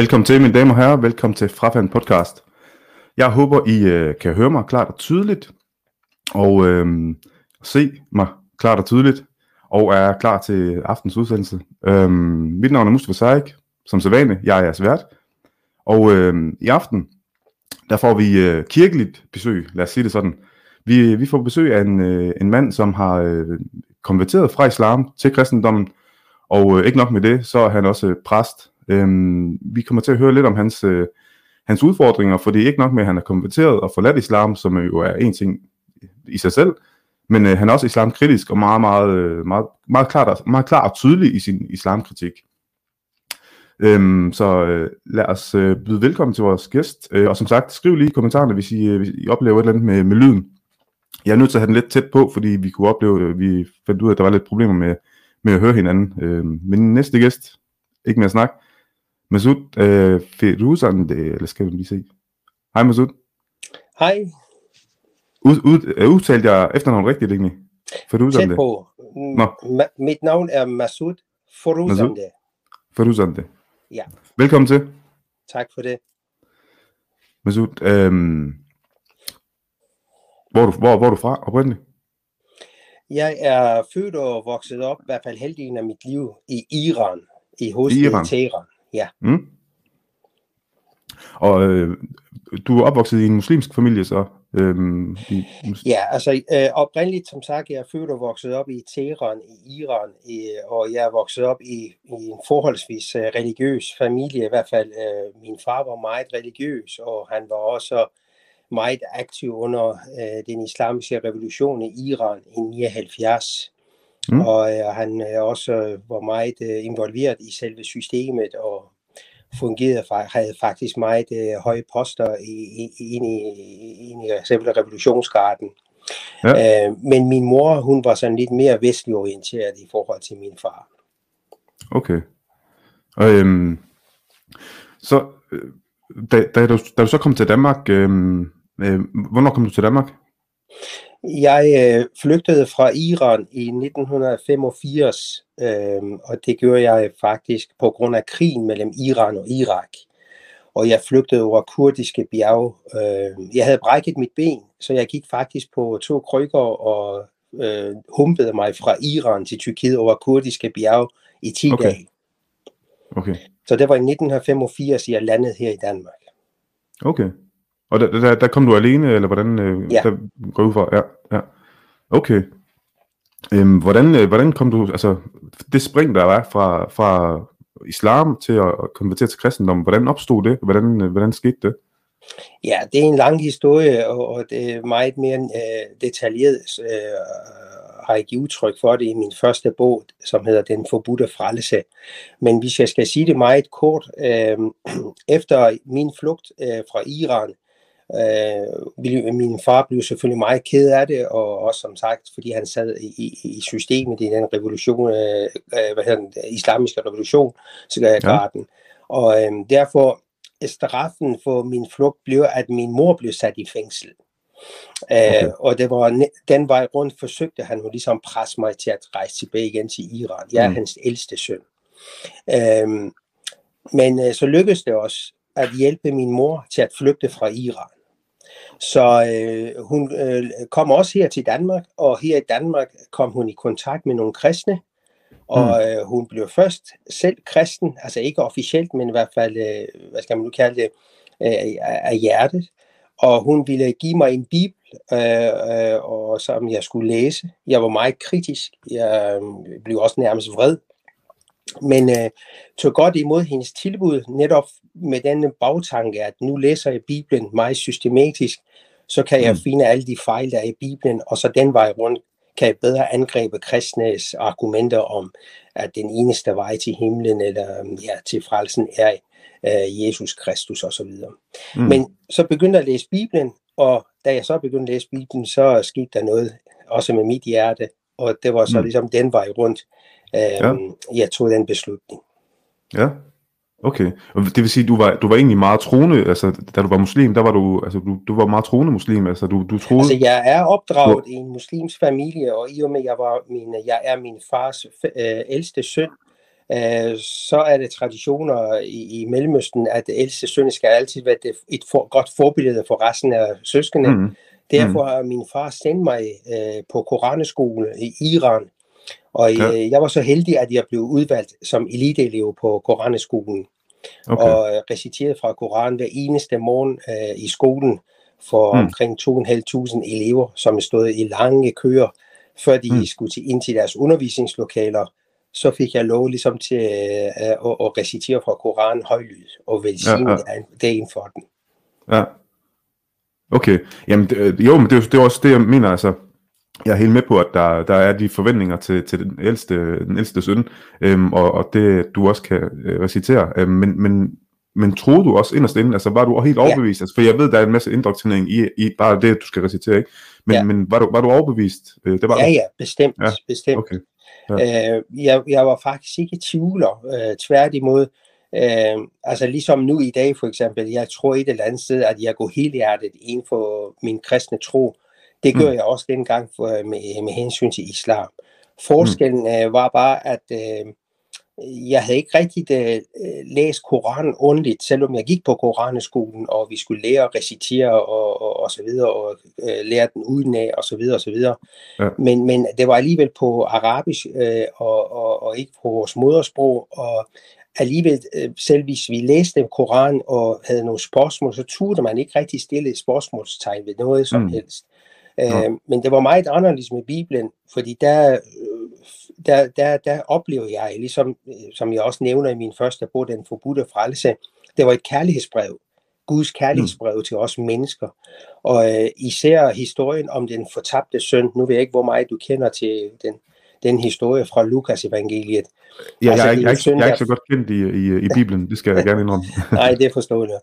Velkommen til, mine damer og herrer. Velkommen til Frafand podcast. Jeg håber, I øh, kan høre mig klart og tydeligt, og øh, se mig klart og tydeligt, og er klar til aftens udsendelse. Øh, mit navn er Mustafa Saik, som sædvanligt. Jeg er jeres vært. Og øh, i aften, der får vi øh, kirkeligt besøg, lad os sige det sådan. Vi, vi får besøg af en, øh, en mand, som har øh, konverteret fra islam til kristendommen, og øh, ikke nok med det, så er han også øh, præst Øhm, vi kommer til at høre lidt om hans, øh, hans udfordringer, for det er ikke nok med, at han er konverteret og forladt islam, som jo er en ting i sig selv, men øh, han er også islamkritisk og meget, meget, øh, meget, meget, klart, meget klar og tydelig i sin islamkritik. Øhm, så øh, lad os øh, byde velkommen til vores gæst, øh, og som sagt, skriv lige i kommentarerne, hvis I, øh, hvis I oplever et eller andet med, med lyden. Jeg er nødt til at have den lidt tæt på, fordi vi kunne opleve, øh, vi fandt ud af, at der var lidt problemer med, med at høre hinanden. Øh, men næste gæst, ikke mere snak, Masoud øh, Feruzande, eller skal vi lige se. Hej Masoud. Hej. Ud, ud, øh, udtalte jeg efternavnet rigtigt, ikke? Feruzande. Tæt på. Nå. Ma- mit navn er Masoud Feruzande. Feruzande. Ja. Velkommen til. Tak for det. Masoud, øh, hvor, du, hvor, hvor er du fra oprindeligt? Jeg er født og vokset op, i hvert fald halvdelen af mit liv, i Iran, i hovedstaden Teheran. Ja. Mm. Og øh, du er opvokset i en muslimsk familie, så? Øhm, i, mus- ja, altså øh, oprindeligt, som sagt, jeg er født og vokset op i Teheran i Iran, i, og jeg er vokset op i, i en forholdsvis uh, religiøs familie, i hvert fald uh, min far var meget religiøs, og han var også meget aktiv under uh, den islamiske revolution i Iran i 79. Mm. Og øh, han øh, også var meget øh, involveret i selve systemet og fungerede, havde faktisk meget øh, høje poster i, i, i, i, i selve revolutionsgarden. Ja. Øh, men min mor, hun var sådan lidt mere vestlig orienteret i forhold til min far. Okay. Og, øhm, så, øh, da, da, du, da du så kom til Danmark, øhm, øh, hvornår kom du til Danmark? Jeg øh, flygtede fra Iran i 1985, øh, og det gjorde jeg faktisk på grund af krigen mellem Iran og Irak. Og jeg flygtede over kurdiske bjerge. Øh, jeg havde brækket mit ben, så jeg gik faktisk på to krykker og øh, humpede mig fra Iran til Tyrkiet over kurdiske bjerge i 10 okay. dage. Okay. Så det var i 1985, jeg landede her i Danmark. Okay. Og der, der, der kom du alene, eller hvordan øh, ja. der går ud fra? Ja, ja. Okay. Øhm, hvordan, øh, hvordan kom du, altså det spring, der var fra, fra islam til at konvertere til kristendom, hvordan opstod det? Hvordan, øh, hvordan skete det? Ja, det er en lang historie, og, og det er meget mere øh, detaljeret, øh, har jeg givet udtryk for det i min første bog, som hedder Den forbudte frelse. Men hvis jeg skal sige det meget kort, øh, efter min flugt øh, fra Iran, Øh, min far blev selvfølgelig meget ked af det, og også som sagt, fordi han sad i, i systemet i den revolution, øh, øh hvad hedder den, islamiske revolution, så ja. Og øh, derfor straffen for min flugt blev, at min mor blev sat i fængsel. Øh, okay. Uh, og det var den vej rundt forsøgte han jo ligesom presse mig til at rejse tilbage igen til Iran. Jeg er mm. hans ældste søn. Uh, men uh, så lykkedes det også at hjælpe min mor til at flygte fra Iran. Så øh, hun øh, kom også her til Danmark, og her i Danmark kom hun i kontakt med nogle kristne, og mm. øh, hun blev først selv kristen, altså ikke officielt, men i hvert fald, øh, hvad skal man nu kalde det, øh, af hjertet. Og hun ville give mig en bibel, øh, øh, og som jeg skulle læse. Jeg var meget kritisk. Jeg øh, blev også nærmest vred. Men øh, tog godt imod hendes tilbud, netop med denne bagtanke, at nu læser jeg Bibelen meget systematisk, så kan jeg mm. finde alle de fejl, der er i Bibelen, og så den vej rundt kan jeg bedre angribe kristnes argumenter om, at den eneste vej til himlen eller ja, til frelsen er uh, Jesus Kristus osv. Mm. Men så begyndte jeg at læse Bibelen, og da jeg så begyndte at læse Bibelen, så skete der noget også med mit hjerte, og det var så mm. ligesom den vej rundt, uh, ja. jeg tog den beslutning. Ja, Okay, og det vil sige, du var, du var egentlig meget troende, altså da du var muslim, der var du, altså du, du var meget troende muslim, altså du, du troede... Altså jeg er opdraget du... i en muslims familie, og i og med, jeg, var min, jeg er min fars øh, ældste søn, øh, så er det traditioner i, i Mellemøsten, at det ældste søn skal altid være et for, godt forbillede for resten af søskende. Mm. Derfor har min far sendt mig øh, på koraneskole i Iran, og ja. øh, jeg var så heldig, at jeg blev udvalgt som eliteelev på koraneskolen, okay. og øh, reciterede fra Koran hver eneste morgen øh, i skolen for mm. omkring 2.500 elever, som stod i lange køer, før de mm. skulle til, ind til deres undervisningslokaler. Så fik jeg lov ligesom til øh, at, at recitere fra Koranen højlyd og velsigne ja, ja. dagen for den. Ja. Okay. Jamen, det, jo, men det, det er også det, jeg mener, altså, jeg er helt med på, at der, der er de forventninger til, til den, ældste, den ældste søn, øhm, og, og det du også kan øh, recitere. Øhm, men, men, men troede du også inderst inden, altså var du helt overbevist? Ja. Altså, for jeg ved, der er en masse indoktrinering i, i bare det, du skal recitere, ikke? Men, ja. men var, du, var du overbevist? Øh, det var ja, ja, bestemt. Ja. bestemt. Okay. Ja. Øh, jeg, jeg var faktisk ikke tvivler, øh, tværtimod. Øh, altså ligesom nu i dag for eksempel, jeg tror et eller andet sted, at jeg går helt hjertet ind for min kristne tro. Det gør mm. jeg også dengang for, med, med hensyn til islam. Forskellen mm. øh, var bare, at øh, jeg havde ikke rigtig øh, læst Koranen ordentligt, selvom jeg gik på Koraneskolen, og vi skulle lære at recitere og, og, og så videre, og øh, lære den udenad og så videre og så videre. Ja. Men, men det var alligevel på arabisk øh, og, og, og ikke på vores modersprog, og alligevel, øh, selv hvis vi læste Koran og havde nogle spørgsmål, så turde man ikke rigtig stille et spørgsmålstegn ved noget som mm. helst. Ja. Øh, men det var meget anderledes med Bibelen, fordi der, øh, der, der, der oplever jeg, ligesom som jeg også nævner i min første bog, Den forbudte frelse, det var et kærlighedsbrev. Guds kærlighedsbrev mm. til os mennesker. Og øh, især historien om den fortabte søn, nu ved jeg ikke, hvor meget du kender til den den historie fra Lukas evangeliet. Ja, altså, jeg, er, jeg, er, jeg er ikke så godt kendt i, i, i Bibelen, det skal jeg gerne indrømme. Nej, det forstår jeg.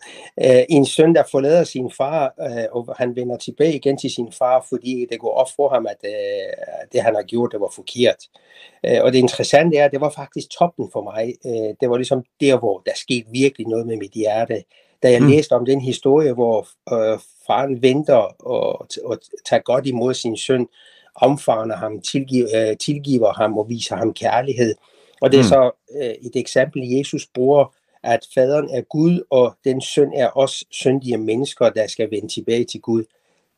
Uh, en søn, der forlader sin far, uh, og han vender tilbage igen til sin far, fordi det går op for ham, at uh, det han har gjort, det var forkert. Uh, og det interessante er, at det var faktisk toppen for mig. Uh, det var ligesom der, hvor der skete virkelig noget med mit hjerte. Da jeg mm. læste om den historie, hvor uh, faren venter og, og tager godt imod sin søn, omfavner ham, tilgiver, øh, tilgiver ham og viser ham kærlighed. Og det er mm. så øh, et eksempel, Jesus bruger, at faderen er Gud, og den søn er også syndige mennesker, der skal vende tilbage til Gud.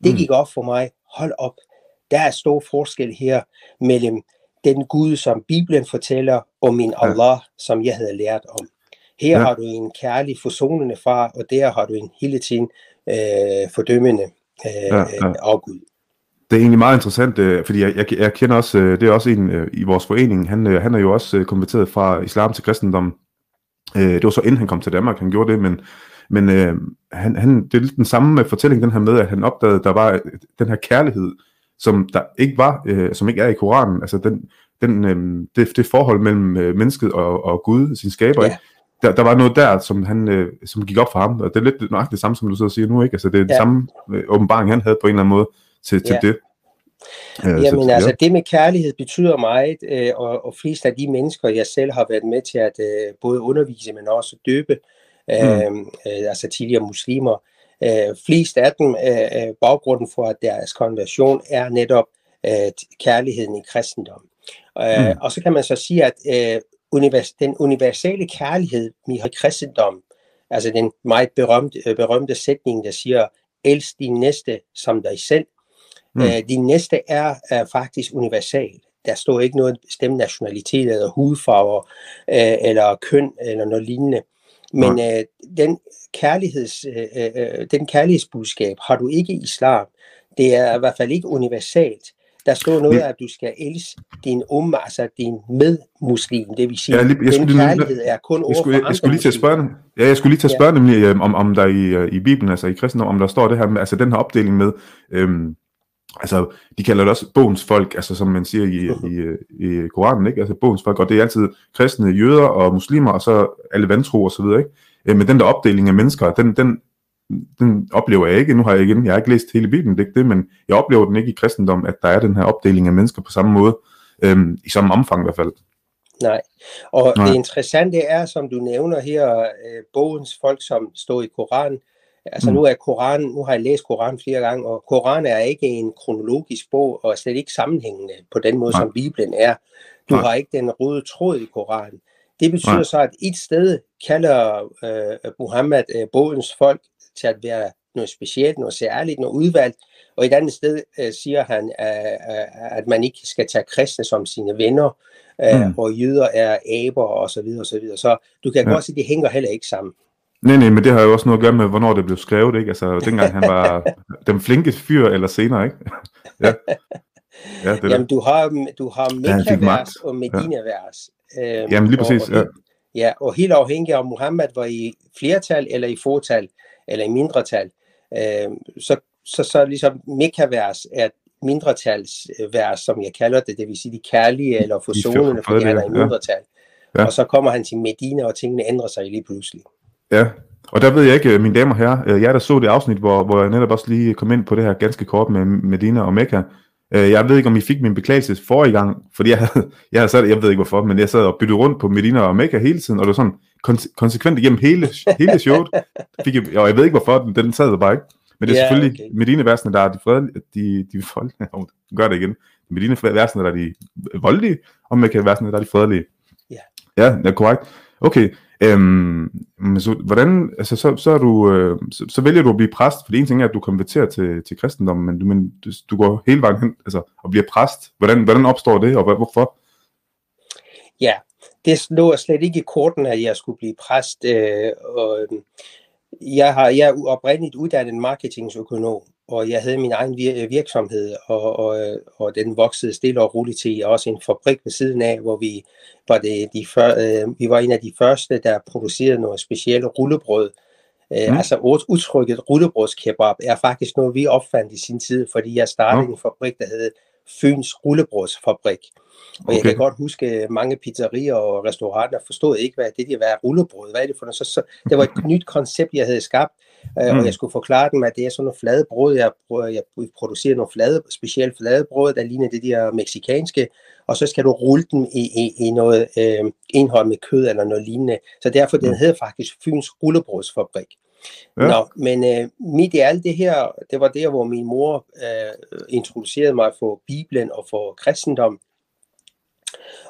Det mm. gik op for mig. Hold op. Der er stor forskel her mellem den Gud, som Bibelen fortæller, og min Allah, ja. som jeg havde lært om. Her ja. har du en kærlig, forsonende far, og der har du en hele tiden øh, fordømmende øh, ja, ja. afgud. Det er egentlig meget interessant, øh, fordi jeg, jeg, jeg kender også, øh, det er også en øh, i vores forening, han, han er jo også konverteret fra islam til kristendom. Det var så inden han kom til Danmark, han gjorde det, men, men han, han, det er lidt den samme fortælling, den her med, at han opdagede, at der var den her kærlighed, som der ikke var, som ikke er i Koranen, altså den, den, det, det forhold mellem mennesket og, og Gud, sin skaber, ja. Der, der var noget der, som, han, som gik op for ham, og det er lidt nøjagtigt det samme, som du så siger nu, ikke? Altså det er ja. samme åbenbaring, han havde på en eller anden måde, til, til ja. det. Øh, Jamen så, altså, ja. det med kærlighed betyder meget, øh, og, og flest af de mennesker, jeg selv har været med til at øh, både undervise, men også døbe, øh, mm. øh, altså tidligere muslimer, øh, flest af dem, øh, øh, baggrunden for at deres konversion er netop øh, kærligheden i kristendom. Øh, mm. Og så kan man så sige, at øh, univers, den universelle kærlighed i kristendom, altså den meget berømte, øh, berømte sætning, der siger, elsk din næste som dig selv, Mm. Øh, de næste er, er faktisk universal. Der står ikke noget bestemt nationalitet eller hudfarver øh, eller køn eller noget lignende. Men øh, den, kærligheds, øh, øh, øh, den kærlighedsbudskab har du ikke i islam. Det er i hvert fald ikke universalt. Der står noget, at du skal elske din umma, altså din medmuslim, det vil sige, ja, lige, jeg den kærlighed er kun over jeg skulle, jeg, jeg skulle lige til at spørge, ja, jeg skulle lige til at spørge ja. nemlig, øh, om, om der i, i Bibelen, altså i kristendom, om der står det her med, altså den her opdeling med, øhm, altså, de kalder det også bogens folk, altså som man siger i, i, i Koranen, ikke? Altså bogens folk, og det er altid kristne, jøder og muslimer, og så alle vantro og så videre, ikke? Øh, men den der opdeling af mennesker, den, den, den oplever jeg ikke, nu har jeg igen, jeg har ikke læst hele Bibelen, det er ikke det, men jeg oplever den ikke i kristendom, at der er den her opdeling af mennesker på samme måde, øhm, i samme omfang i hvert fald. Nej, og Nej. det interessante er, som du nævner her, øh, bogens folk, som står i Koranen, Altså mm. nu er Koran, nu har jeg læst Koran flere gange, og Koran er ikke en kronologisk bog, og er slet ikke sammenhængende på den måde, Nej. som Bibelen er. Du Nej. har ikke den røde tråd i Koran. Det betyder Nej. så, at et sted kalder øh, Muhammed øh, bådens folk til at være noget specielt, noget særligt, noget udvalgt, og et andet sted øh, siger han, øh, at man ikke skal tage kristne som sine venner, øh, mm. og jøder er aber og så videre og så videre. Så du kan ja. godt sige, at det hænger heller ikke sammen. Nej, nej, men det har jo også noget at gøre med, hvornår det blev skrevet, ikke? Altså, dengang han var den flinke fyr, eller senere, ikke? ja. Ja, det Jamen, du har, du har Mekka-vers og Medina-vers. Ja. Øhm, Jamen, lige præcis, og, ja. Ja, og helt afhængig af, om Muhammed var i flertal eller i fortal, eller i mindretal, øh, så, så, så ligesom Mekka-vers er et mindretalsvers, som jeg kalder det, det vil sige de kærlige eller forsonende, fordi han er i mindretal. Ja. Ja. Og så kommer han til Medina, og tingene ændrer sig lige pludselig. Ja, og der ved jeg ikke, mine damer og herrer, øh, jeg der så det afsnit, hvor, hvor jeg netop også lige kom ind på det her ganske kort med Medina og Mekka. Øh, jeg ved ikke, om I fik min beklagelse forrige gang, fordi jeg havde, jeg havde sat, jeg ved ikke hvorfor, men jeg sad og byttede rundt på Medina og Mekka hele tiden, og det var sådan konse- konsekvent igennem hele, hele showet. Fik jeg, og jeg ved ikke hvorfor, den, den sad der bare ikke. Men det er yeah, selvfølgelig okay. Medina-versene, der er de fredelige, de, de voldelige, gør det igen. Medina-versene, der er de voldelige, og Mekka-versene, der er de fredelige. Yeah. Ja, det er korrekt. Okay, Øhm, så, hvordan, altså, så, så, er du, øh, så, så, vælger du at blive præst, for det ene ting er, at du konverterer til, til kristendommen, men du, men du, du går hele vejen hen altså, og bliver præst. Hvordan, hvordan opstår det, og hvorfor? Ja, det lå slet ikke i korten, at jeg skulle blive præst. Øh, og, øhm, jeg, har, jeg er oprindeligt uddannet marketingsøkonom, og jeg havde min egen virksomhed, og, og, og den voksede stille og roligt til også en fabrik ved siden af, hvor vi var, det, de før, øh, vi var en af de første, der producerede noget specielle rullebrød. Øh, mm. Altså udtrykket rullebrødskebab er faktisk noget, vi opfandt i sin tid, fordi jeg startede mm. en fabrik, der hed Fyns Rullebrødsfabrik. Og okay. jeg kan godt huske, mange pizzerier og restauranter forstod ikke, hvad det der var rullebrød. Hvad er det for noget? Så, så, det var et nyt koncept, jeg havde skabt, øh, mm. og jeg skulle forklare dem, at det er sådan nogle flade brød. Jeg, jeg producerer nogle flade, specielt flade brød, der ligner det der meksikanske, og så skal du rulle dem i, i, i noget øh, indhold med kød eller noget lignende. Så derfor mm. den hedder faktisk Fyns Rullebrødsfabrik. Ja. Nå, men øh, midt i alt det her, det var der, hvor min mor øh, introducerede mig for Bibelen og for kristendom.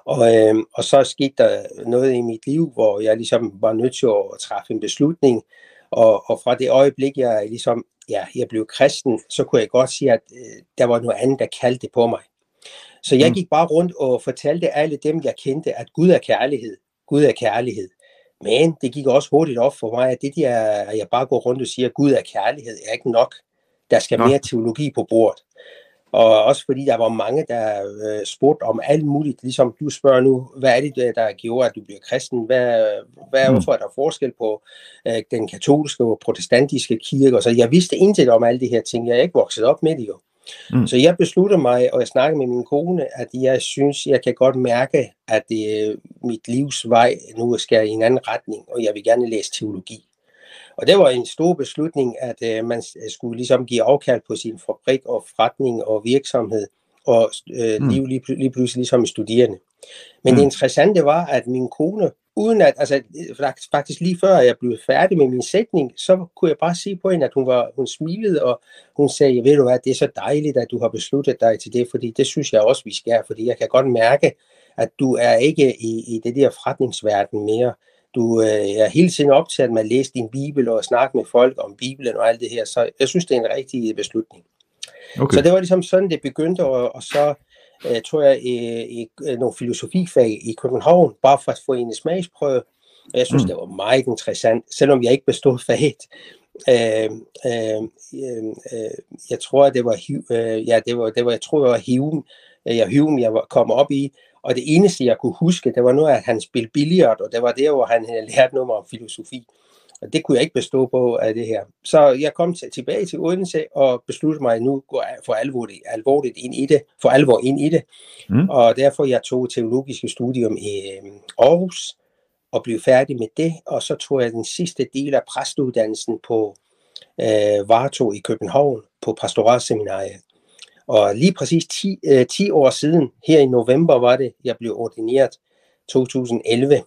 Og, øh, og så skete der noget i mit liv, hvor jeg ligesom var nødt til at træffe en beslutning. Og, og fra det øjeblik, jeg ligesom, ja, jeg blev kristen, så kunne jeg godt sige, at øh, der var noget andet, der kaldte på mig. Så jeg mm. gik bare rundt og fortalte alle dem, jeg kendte, at Gud er kærlighed. Gud er kærlighed. Men det gik også hurtigt op for mig, at det der, at jeg bare går rundt og siger, at Gud er kærlighed, er ikke nok. Der skal mere teologi på bordet. Og også fordi der var mange, der øh, spurgte om alt muligt, ligesom du spørger nu, hvad er det, der gjorde, at du bliver kristen? Hvad, hvad, mm. Hvorfor er der forskel på øh, den katolske og protestantiske kirke? Og så jeg vidste intet om alle de her ting. Jeg er ikke vokset op med det jo. Mm. Så jeg besluttede mig, og jeg snakkede med min kone, at jeg synes, jeg kan godt mærke, at det, mit livs vej nu skal i en anden retning, og jeg vil gerne læse teologi. Og det var en stor beslutning, at øh, man skulle ligesom give afkald på sin fabrik og forretning og virksomhed, og øh, mm. lige, lige pludselig ligesom studerende. Men mm. det interessante var, at min kone, uden at, altså faktisk lige før jeg blev færdig med min sætning, så kunne jeg bare se på hende, at hun, var, hun smilede, og hun sagde, ved du hvad, det er så dejligt, at du har besluttet dig til det, fordi det synes jeg også, vi skal, fordi jeg kan godt mærke, at du er ikke i, i det der forretningsverden mere. Du øh, er hele tiden optaget med at læse din bibel og snakke med folk om bibelen og alt det her, så jeg synes, det er en rigtig beslutning. Okay. Så det var ligesom sådan, det begyndte, og, og så øh, tror jeg, i, i, i nogle filosofifag i København, bare for at få en smagsprøve. Og jeg synes, mm. det var meget interessant, selvom jeg ikke bestod faget. Øh, øh, øh, jeg tror, at det var, øh, ja, det var, det var, jeg tror, det var Hume, jeg, Hume, jeg var, kom op i, og det eneste, jeg kunne huske, det var noget, at han spillede billiard, og det var der, hvor han havde lært noget om filosofi. Og det kunne jeg ikke bestå på af det her. Så jeg kom til, tilbage til Odense og besluttede mig nu gå for alvor, alvorligt ind i det, for alvor ind i det. Mm. Og derfor jeg tog teologiske studium i øh, Aarhus og blev færdig med det. Og så tog jeg den sidste del af præstuddannelsen på øh, Varto i København på pastoralseminariet. Og lige præcis 10, øh, 10 år siden, her i november var det, jeg blev ordineret 2011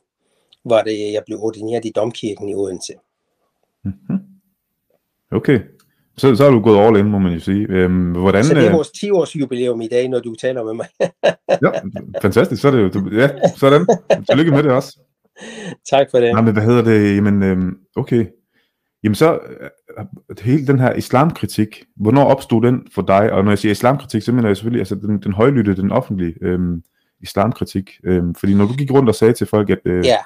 var det, jeg blev ordineret i Domkirken i Odense. Mm-hmm. Okay. Så, så har du gået all in, må man jo sige. Øhm, hvordan, så det er øh, vores 10 års jubilæum i dag, når du taler med mig. ja, fantastisk. Så er det jo, ja, sådan. Tillykke med det også. tak for det. Nej, men hvad hedder det? Jamen, øhm, okay. Jamen så, øh, hele den her islamkritik, hvornår opstod den for dig? Og når jeg siger islamkritik, så mener jeg selvfølgelig altså den, den højlytte, den offentlige øhm, islamkritik. Øhm, fordi når du gik rundt og sagde til folk, at... Øh, ja,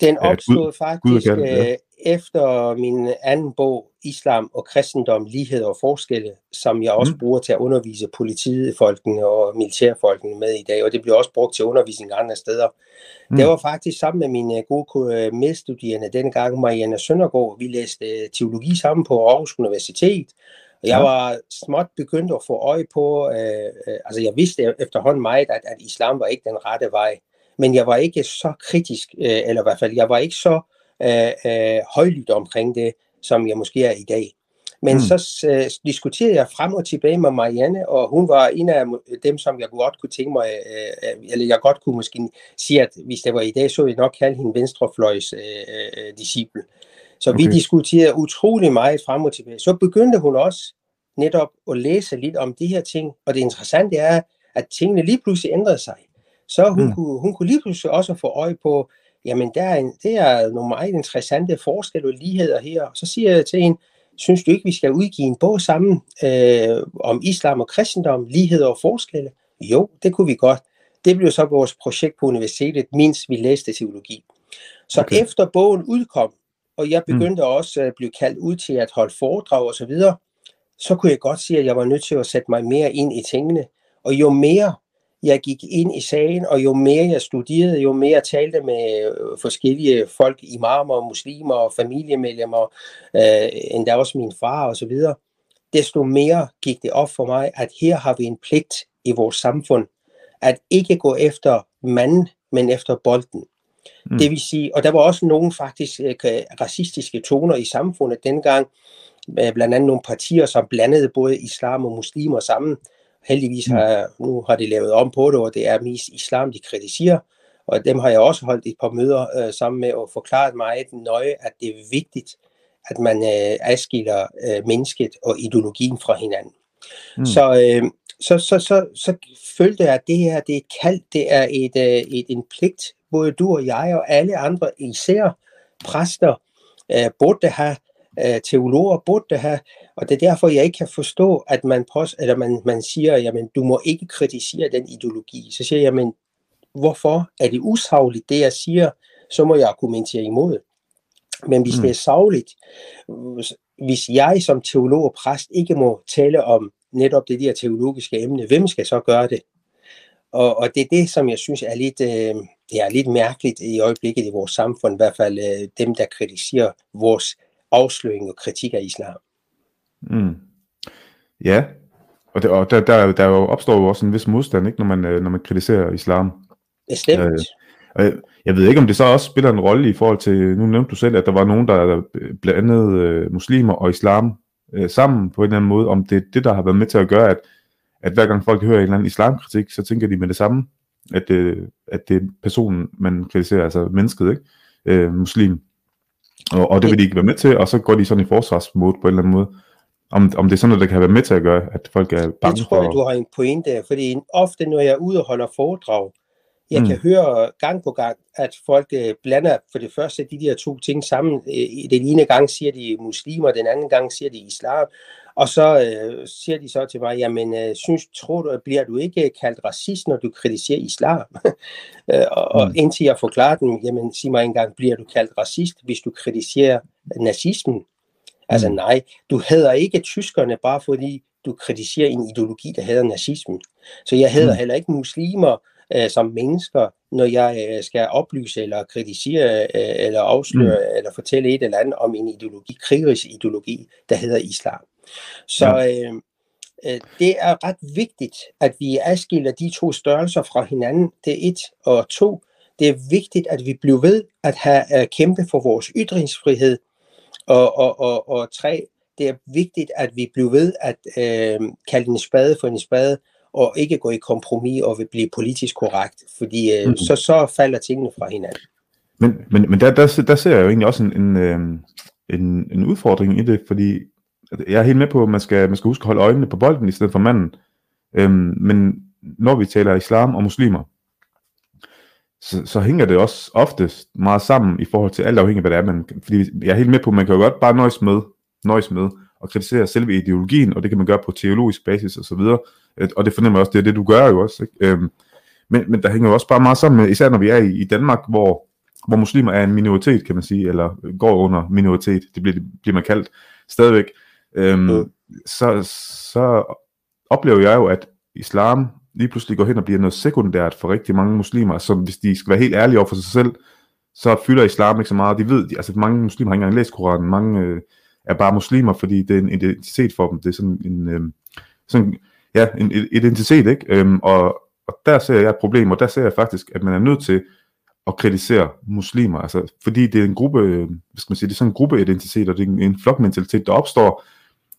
den opstod Gud, faktisk Gud ja. Øh, efter min anden bog, Islam og kristendom, lighed og forskelle, som jeg også mm. bruger til at undervise politifolkene og militærfolkene med i dag, og det bliver også brugt til undervisning andre steder. Mm. Det var faktisk sammen med mine gode medstuderende dengang, Marianne Søndergaard. Vi læste øh, teologi sammen på Aarhus Universitet, og jeg var småt begyndt at få øje på, øh, øh, altså jeg vidste efterhånden meget, at, at islam var ikke den rette vej, men jeg var ikke så kritisk, øh, eller i hvert fald, jeg var ikke så øh, øh, højlydt omkring det, som jeg måske er i dag. Men mm. så øh, diskuterede jeg frem og tilbage med Marianne, og hun var en af dem, som jeg godt kunne tænke mig, øh, øh, eller jeg godt kunne måske sige, at hvis det var i dag, så ville jeg nok kalde hende venstrefløjs øh, øh, disciple. Så okay. vi diskuterede utrolig meget frem og tilbage. Så begyndte hun også netop at læse lidt om de her ting, og det interessante er, at tingene lige pludselig ændrede sig. Så hun, mm. kunne, hun kunne lige pludselig også få øje på, jamen der er en, det er nogle meget interessante forskelle og ligheder her. Så siger jeg til hende, synes du ikke, vi skal udgive en bog sammen øh, om islam og kristendom, ligheder og forskelle? Jo, det kunne vi godt. Det blev så vores projekt på universitetet, mens vi læste teologi. Så okay. efter bogen udkom, og jeg mm. begyndte mm. også at blive kaldt ud til at holde foredrag og så videre, så kunne jeg godt sige, at jeg var nødt til at sætte mig mere ind i tingene. Og jo mere jeg gik ind i sagen, og jo mere jeg studerede, jo mere jeg talte med øh, forskellige folk, imamer, muslimer og familiemedlemmer, øh, endda også min far og så videre, desto mere gik det op for mig, at her har vi en pligt i vores samfund, at ikke gå efter manden, men efter bolden. Mm. Det vil sige, og der var også nogle faktisk øh, racistiske toner i samfundet dengang, blandt andet nogle partier, som blandede både islam og muslimer sammen, Heldigvis mm. har, nu har de lavet om på det, og det er mest islam, de kritiserer. Og dem har jeg også holdt et par møder øh, sammen med og forklaret meget nøje, at det er vigtigt, at man øh, adskiller øh, mennesket og ideologien fra hinanden. Mm. Så, øh, så, så, så, så følte jeg, at det her det er et kald, det er et, øh, et, en pligt, både du og jeg og alle andre, især præster, øh, burde have øh, teologer burde det have, og det er derfor, jeg ikke kan forstå, at man, pås, eller man, man siger, jamen, du må ikke kritisere den ideologi. Så siger jeg, men hvorfor er det usagligt, det jeg siger, så må jeg argumentere imod. Men hvis mm. det er savligt, hvis jeg som teolog og præst ikke må tale om netop det der teologiske emne, hvem skal så gøre det? Og, og det er det, som jeg synes er lidt, øh, det er lidt mærkeligt i øjeblikket i vores samfund, i hvert fald øh, dem, der kritiserer vores afsløring og kritik af islam. Mm. Ja, og, det, og der, der, der jo opstår jo også en vis modstand, ikke, når, man, øh, når man kritiserer islam. Bestemt. Øh, jeg, jeg ved ikke, om det så også spiller en rolle i forhold til, nu nævnte du selv, at der var nogen, der blandede øh, muslimer og islam øh, sammen på en eller anden måde, om det er det, der har været med til at gøre, at, at hver gang folk hører en eller anden islamkritik, så tænker de med det samme, at, øh, at det er personen, man kritiserer, altså mennesket, ikke? Øh, muslim. Og, og det vil de ikke være med til, og så går de sådan i forsvarsmode på en eller anden måde. Om, om det er sådan noget, der kan være med til at gøre, at folk er bange Det tror jeg, du har en pointe der, fordi ofte, når jeg er ude og holder foredrag, jeg mm. kan høre gang på gang, at folk øh, blander for det første de der to ting sammen. Øh, den ene gang siger de muslimer, den anden gang siger de islam, og så øh, siger de så til mig, jamen, øh, synes, tror du, bliver du ikke kaldt racist, når du kritiserer islam? øh, og, mm. indtil jeg forklarer dem, jamen, sig mig engang, bliver du kaldt racist, hvis du kritiserer nazismen? Altså mm. nej, du hedder ikke tyskerne, bare fordi du kritiserer en ideologi, der hedder nazismen. Så jeg hedder mm. heller ikke muslimer øh, som mennesker, når jeg øh, skal oplyse eller kritisere øh, eller afsløre mm. eller fortælle et eller andet om en ideologi, krigerisk ideologi, der hedder islam. Så ja. øh, øh, det er ret vigtigt, at vi adskiller de to størrelser fra hinanden. Det er et. Og to, det er vigtigt, at vi bliver ved at have uh, kæmpe for vores ytringsfrihed. Og, og, og, og tre, det er vigtigt, at vi bliver ved at uh, kalde en spade for en spade, og ikke gå i kompromis og vil blive politisk korrekt, fordi uh, mm. så, så falder tingene fra hinanden. Men, men, men der, der, der ser jeg jo egentlig også en, en, en, en udfordring i det, fordi jeg er helt med på, at man skal, man skal huske at holde øjnene på bolden i stedet for manden. Øhm, men når vi taler islam og muslimer, så, så hænger det også oftest meget sammen i forhold til alt afhængigt af, hvad det er. Man, fordi jeg er helt med på, at man kan jo godt bare nøjes med, nøjes med og kritisere selve ideologien, og det kan man gøre på teologisk basis og så videre. Øh, og det fornemmer jeg også, det er det, du gør jo også. Ikke? Øhm, men, men der hænger jo også bare meget sammen med, især når vi er i, i Danmark, hvor, hvor muslimer er en minoritet, kan man sige, eller går under minoritet, det bliver, bliver man kaldt stadigvæk, øhm, mm. så, så oplever jeg jo, at islam lige pludselig går hen og bliver noget sekundært for rigtig mange muslimer, som hvis de skal være helt ærlige over for sig selv, så fylder islam ikke så meget. De ved, de, altså mange muslimer har ikke engang læst Koranen, mange øh, er bare muslimer, fordi det er en identitet for dem. Det er sådan en, øh, sådan, ja, en identitet, ikke? Øhm, og, og der ser jeg et problem, og der ser jeg faktisk, at man er nødt til at kritisere muslimer, altså fordi det er en gruppe, øh, hvad skal man sige, det er sådan en gruppeidentitet, og det er en, en flokmentalitet, der opstår,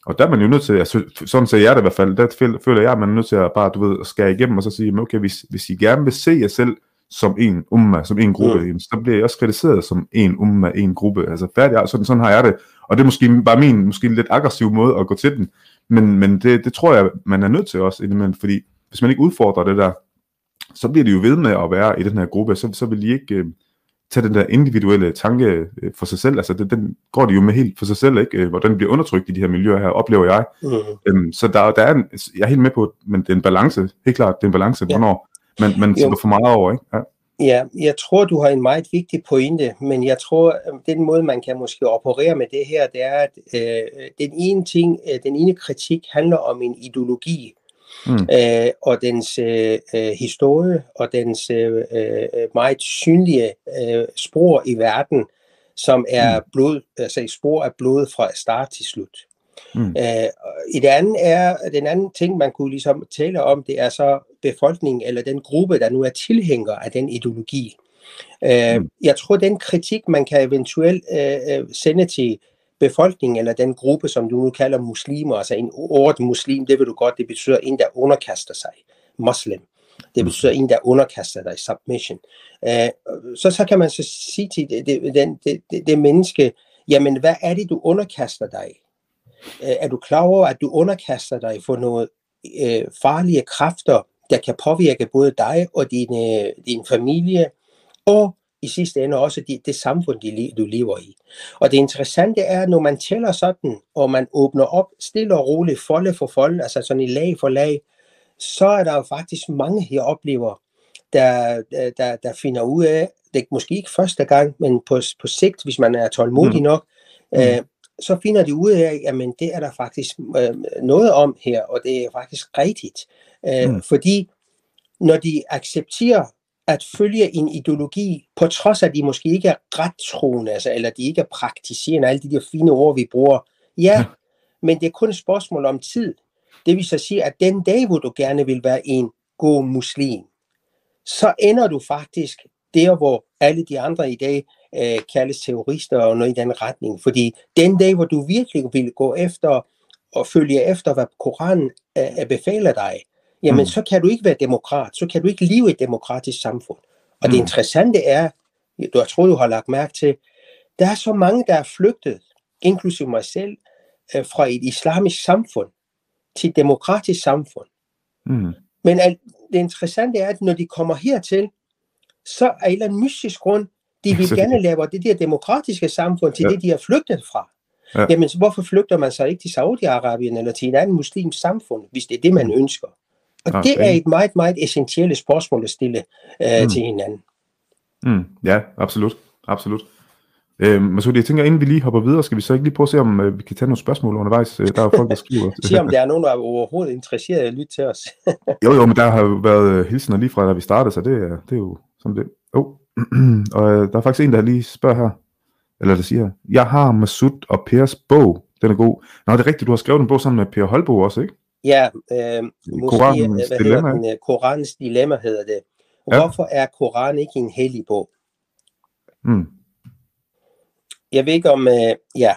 og der er man jo nødt til, altså, sådan ser jeg det i hvert fald, der føler jeg, at man er nødt til at bare, du ved, skære igennem og så sige, okay, hvis, hvis I gerne vil se jer selv som en umma, som en gruppe, mm. så bliver jeg også kritiseret som en umma, en gruppe. Altså færdig, sådan, sådan har jeg det. Og det er måske bare min måske lidt aggressiv måde at gå til den. Men, men det, det tror jeg, man er nødt til også indimellem, fordi hvis man ikke udfordrer det der, så bliver de jo ved med at være i den her gruppe, så, så vil de ikke, øh, tage den der individuelle tanke øh, for sig selv, altså det, den går de jo med helt for sig selv, ikke? Øh, hvor den bliver undertrykt i de her miljøer her, oplever jeg. Mm. Øhm, så der, der er en, jeg er helt med på, men det er en balance, helt klart, det er en balance, ja. hvornår man, man sætter for meget over, ikke? Ja. Ja, jeg tror, du har en meget vigtig pointe, men jeg tror, at den måde, man kan måske operere med det her, det er, at øh, den ene ting, øh, den ene kritik handler om en ideologi, mm. øh, og dens øh, øh, historie og dens øh, øh, meget synlige øh, spor i verden, som er mm. blod, altså spor af blod fra start til slut. Mm. Øh, i det andet er, den anden ting, man kunne ligesom tale om, det er så befolkningen, eller den gruppe, der nu er tilhænger af den ideologi. Øh, mm. Jeg tror, den kritik, man kan eventuelt øh, sende til befolkningen, eller den gruppe, som du nu kalder muslimer, altså en ord muslim, det vil du godt, det betyder en, der underkaster sig, muslim. Det mm. betyder en, der underkaster dig, submission. Uh, så, så kan man så sige til det, det, det, det, det menneske, jamen hvad er det, du underkaster dig? Uh, er du klar over, at du underkaster dig for nogle uh, farlige kræfter, der kan påvirke både dig og din, din familie, og i sidste ende også det, det samfund, de, du lever i. Og det interessante er, når man tæller sådan, og man åbner op stille og roligt, folde for folde, altså sådan i lag for lag, så er der jo faktisk mange, jeg oplever, der, der, der finder ud af, det er måske ikke første gang, men på, på sigt, hvis man er tålmodig mm. nok, mm. Øh, så finder de ud af, at det er der faktisk øh, noget om her, og det er faktisk rigtigt. Øh, mm. Fordi når de accepterer at følge en ideologi, på trods af, at de måske ikke er ret troende, altså, eller de ikke er praktiserende, alle de der fine ord, vi bruger. Ja, ja, men det er kun et spørgsmål om tid. Det vil så sige, at den dag, hvor du gerne vil være en god muslim, så ender du faktisk der, hvor alle de andre i dag øh, kaldes terrorister og noget i den retning. Fordi den dag, hvor du virkelig vil gå efter og følge efter, hvad Koranen øh, befaler dig, jamen mm. så kan du ikke være demokrat, så kan du ikke leve i et demokratisk samfund. Og mm. det interessante er, du har troet, du har lagt mærke til, der er så mange, der er flygtet, inklusive mig selv, øh, fra et islamisk samfund til et demokratisk samfund. Mm. Men al, det interessante er, at når de kommer hertil, så er en eller anden mystisk grund, de vil gerne lave det der demokratiske samfund til ja. det, de har flygtet fra. Ja. Jamen, hvorfor flygter man så ikke til Saudi-Arabien eller til en anden muslimsk samfund, hvis det er det, man ønsker? Og okay. det er et meget, meget essentielt spørgsmål at stille øh, mm. til hinanden. Mm. Ja, absolut. absolut. Øh, Masud, jeg tænker, inden vi lige hopper videre, skal vi så ikke lige prøve at se, om øh, vi kan tage nogle spørgsmål undervejs? Øh, der er folk, der skriver. se, om der er nogen, der er overhovedet interesseret i at lytte til os. jo, jo, men der har været øh, hilsener lige fra, da vi startede, så det, er, det er jo som det. Oh. og øh, der er faktisk en, der lige spørger her, eller der siger, jeg har Masud og Pers bog, den er god. Nå, det er rigtigt, du har skrevet en bog sammen med Per Holbo også, ikke? Ja, øh, måske, Koranens hvad dilemma. Den, Koranens dilemma hedder det. Ja. Hvorfor er Koran ikke en hellig bog? Mm. Jeg ved ikke om, øh, ja,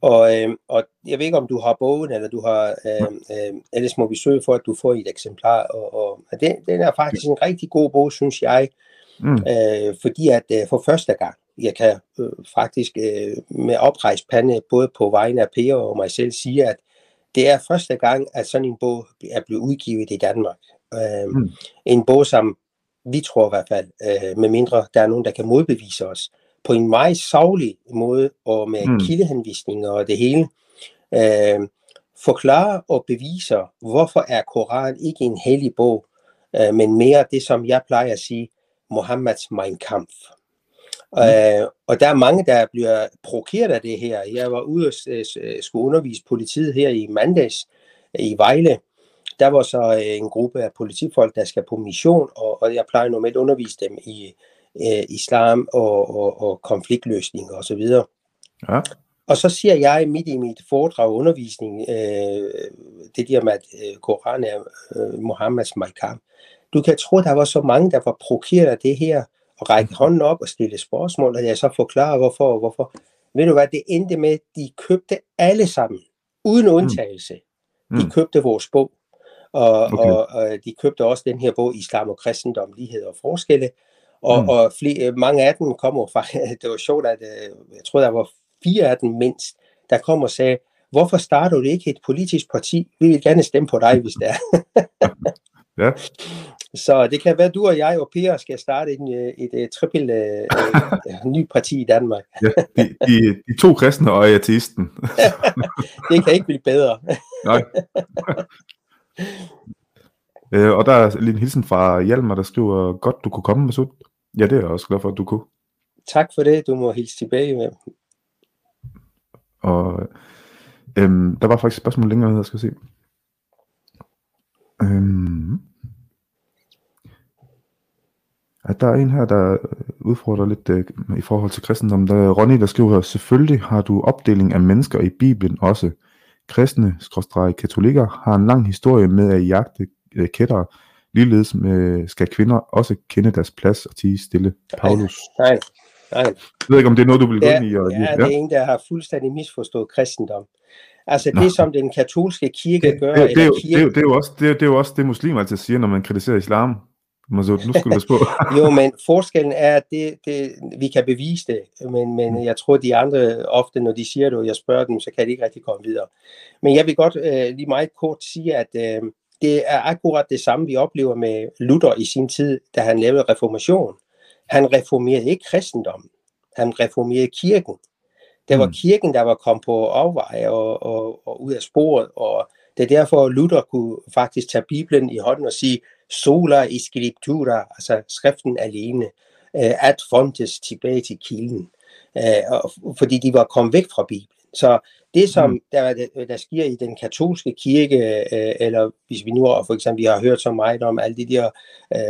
og, øh, og jeg ved ikke om du har bogen, eller du har, øh, øh, ellers må vi søge for, at du får et eksemplar, og, og den, den er faktisk en rigtig god bog, synes jeg, mm. øh, fordi at øh, for første gang, jeg kan øh, faktisk øh, med oprejst pande, både på vegne af Per og mig selv, sige, at det er første gang, at sådan en bog er blevet udgivet i Danmark. Øh, mm. En bog, som Vi tror i hvert fald, øh, med mindre der er nogen, der kan modbevise os, på en meget savlig måde, og med mm. kildehenvisninger og det hele, øh, forklarer og beviser, hvorfor er Koran ikke en hellig bog, øh, men mere det, som jeg plejer at sige, Mohammeds Mein Kampf. Mm. Øh, og der er mange, der bliver provokeret af det her. Jeg var ude og skulle undervise politiet her i mandags i Vejle. Der var så øh, en gruppe af politifolk, der skal på mission, og, og jeg plejer normalt at undervise dem i øh, islam og, og, og konfliktløsning osv. Og, ja. og så siger jeg midt i mit foredrag undervisning, øh, det der med, at øh, Koran er øh, Mohammeds Maikam. Du kan tro, der var så mange, der var provokeret af det her, og række hånden op og stille spørgsmål, og jeg så forklarer, hvorfor og hvorfor. Ved du hvad, det endte med, at de købte alle sammen, uden mm. undtagelse. Mm. De købte vores bog, og, okay. og, og de købte også den her bog, Islam og Kristendom, Lighed og Forskelle, og, mm. og flere, mange af dem kommer fra, det var sjovt, at øh, jeg tror, der var fire af dem mindst, der kom og sagde, hvorfor starter du ikke et politisk parti? Vi vil gerne stemme på dig, hvis det er. ja. Så det kan være, at du og jeg og Per skal starte en, øh, et, et, et trippel uh, ny parti i Danmark. ja, de, de, de to kristne og ateisten. det kan ikke blive bedre. Nej. øh, og der er lige en hilsen fra Hjalmar, der skriver, godt du kunne komme, Masud. Ja, det er jeg også glad for, at du kunne. Tak for det, du må hilse tilbage med. Og øhm, der var faktisk et spørgsmål længere, jeg skal se. Øhm, at der er en her, der udfordrer lidt øh, i forhold til kristendom. Der er Ronny, der skriver, selvfølgelig har du opdeling af mennesker i Bibelen også. Kristne, katolikker, har en lang historie med at jagte øh, kættere. Ligeledes med, skal kvinder også kende deres plads og tige stille. Paulus. Nej, nej. nej. Jeg ved ikke, om det er noget, du vil gå ja, ind i? Og, ja, ja, det er en, der har fuldstændig misforstået kristendom. Altså det, som den katolske kirke gør... Det, det, det, er, kirke... det, er, det, er jo også, det, det er jo også det, muslimer altid siger, når man kritiserer islam. Nu skal du på. jo, men forskellen er, at det, det, vi kan bevise det, men, men mm. jeg tror, de andre ofte, når de siger det, og jeg spørger dem, så kan de ikke rigtig komme videre. Men jeg vil godt øh, lige meget kort sige, at øh, det er akkurat det samme, vi oplever med Luther i sin tid, da han lavede reformation. Han reformerede ikke kristendommen, han reformerede kirken. Det var mm. kirken, der var kommet på afveje og, og, og ud af sporet, og det er derfor, Luther kunne faktisk tage Bibelen i hånden og sige, sola i scriptura, altså skriften alene, øh, at fontes tilbage til kilden, øh, fordi de var kommet væk fra Bibelen. Så det, som mm. der, der sker i den katolske kirke, øh, eller hvis vi nu for eksempel har hørt så meget om alle de der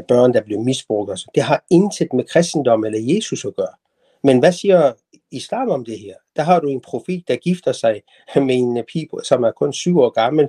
børn, der blev misbrugt, det har intet med kristendom eller Jesus at gøre. Men hvad siger islam om det her? Der har du en profet, der gifter sig med en pige, som er kun syv år gammel,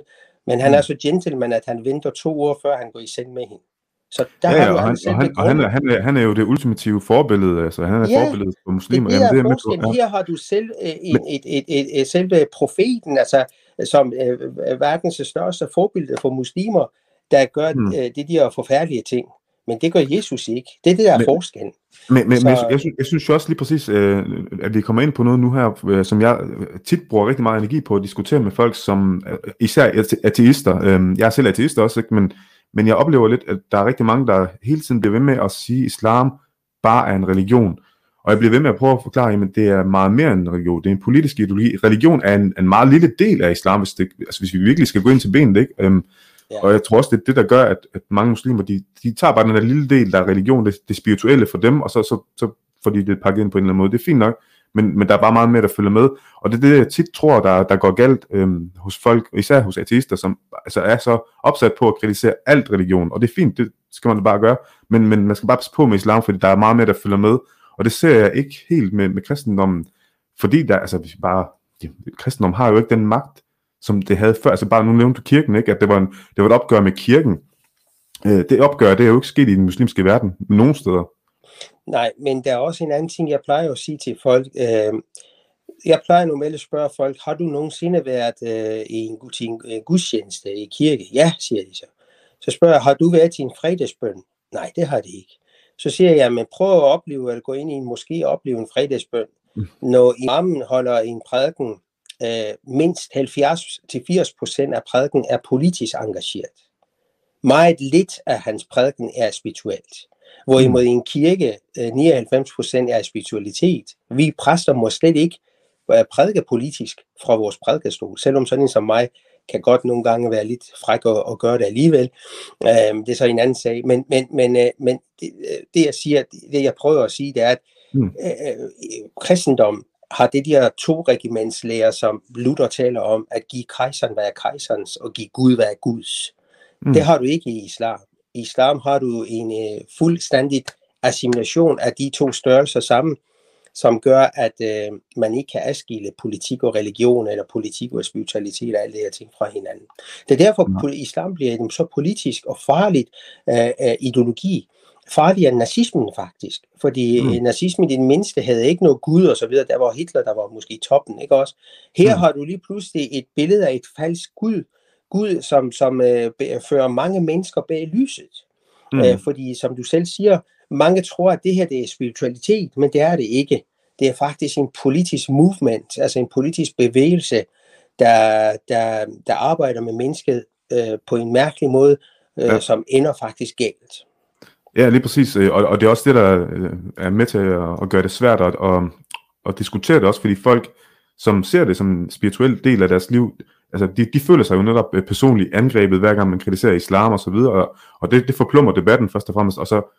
men han er mm. så gentleman, at han venter to år, før han går i seng med hende. Så der ja, har og, han, og, han, og han, er, han, er, han er jo det ultimative forbillede, altså han er ja, forbilledet for muslimer. Det, Jamen, det er med på, ja. Her har du selv øh, en, et, et, et, et, selve profeten, altså som øh, verdens største forbillede for muslimer, der gør hmm. øh, det de forfærdelige ting. Men det gør Jesus ikke. Det er det, der er men, forskellen. Men, men, så... men jeg, synes, jeg synes jo også lige præcis, øh, at vi kommer ind på noget nu her, øh, som jeg tit bruger rigtig meget energi på at diskutere med folk, som øh, især ateister. Øh, jeg er selv ateist også, ikke? Men, men jeg oplever lidt, at der er rigtig mange, der hele tiden bliver ved med at sige, at islam bare er en religion. Og jeg bliver ved med at prøve at forklare, at det er meget mere end en religion. Det er en politisk ideologi. Religion er en, en meget lille del af islam, hvis, det, altså hvis vi virkelig skal gå ind til benet. Ikke? Øhm, Ja. Og jeg tror også, det er det, der gør, at, at mange muslimer, de, de tager bare den der lille del, der er religion, det, det spirituelle for dem, og så, så, så får de det pakket ind på en eller anden måde. Det er fint nok, men, men der er bare meget mere, der følger med. Og det er det, jeg tit tror, der, der går galt øhm, hos folk, især hos ateister, som altså er så opsat på at kritisere alt religion. Og det er fint, det skal man bare gøre, men, men man skal bare passe på med islam, fordi der er meget mere, der følger med. Og det ser jeg ikke helt med, med kristendommen, fordi der, altså hvis vi bare, ja, kristendommen har jo ikke den magt, som det havde før. Altså bare nu nævnte du kirken, ikke? at det var, en, det var et opgør med kirken. Øh, det opgør, det er jo ikke sket i den muslimske verden, nogen steder. Nej, men der er også en anden ting, jeg plejer at sige til folk. Øh, jeg plejer normalt at spørge folk, har du nogensinde været øh, i en, til en gudstjeneste i kirke? Ja, siger de så. Så spørger jeg, har du været til en fredagsbøn? Nej, det har de ikke. Så siger jeg, men prøv at opleve, at gå ind i en måske og opleve en fredagsbøn. Mm. Når imamen holder en prædiken øh, mindst 70-80% af prædiken er politisk engageret. Meget lidt af hans prædiken er spirituelt. Hvorimod mm. i en kirke, 99 procent er spiritualitet. Vi præster må slet ikke prædike politisk fra vores prædikestol, selvom sådan en som mig kan godt nogle gange være lidt fræk og, og gøre det alligevel. Øhm, det er så en anden sag. Men, men, men, øh, men det, det, jeg siger, det jeg prøver at sige, det er, at mm. øh, kristendom har det de her to regimentslæger, som Luther taler om, at give kejseren, hvad er kejserens, og give Gud, hvad er Guds. Mm. Det har du ikke i islam. I islam har du en uh, fuldstændig assimilation af de to størrelser sammen, som gør, at uh, man ikke kan adskille politik og religion, eller politik og spiritualitet og alle de her ting fra hinanden. Det er derfor, at mm. islam bliver en så politisk og farligt uh, uh, ideologi, farligere end nazismen faktisk. Fordi mm. nazismen i det mindste havde ikke noget Gud og så videre. Der var Hitler, der var måske i toppen, ikke også? Her mm. har du lige pludselig et billede af et falsk Gud, Gud, som, som øh, fører mange mennesker bag lyset. Mm. Øh, fordi som du selv siger, mange tror, at det her det er spiritualitet, men det er det ikke. Det er faktisk en politisk movement, altså en politisk bevægelse, der, der, der arbejder med mennesket øh, på en mærkelig måde, øh, ja. som ender faktisk galt. Ja, lige præcis, øh, og, og det er også det, der øh, er med til at, at gøre det svært at, at, at diskutere det også, fordi folk, som ser det som en spirituel del af deres liv, altså de, de føler sig jo netop øh, personligt angrebet, hver gang man kritiserer islam og så videre, og, og det, det forplummer debatten først og fremmest, og så,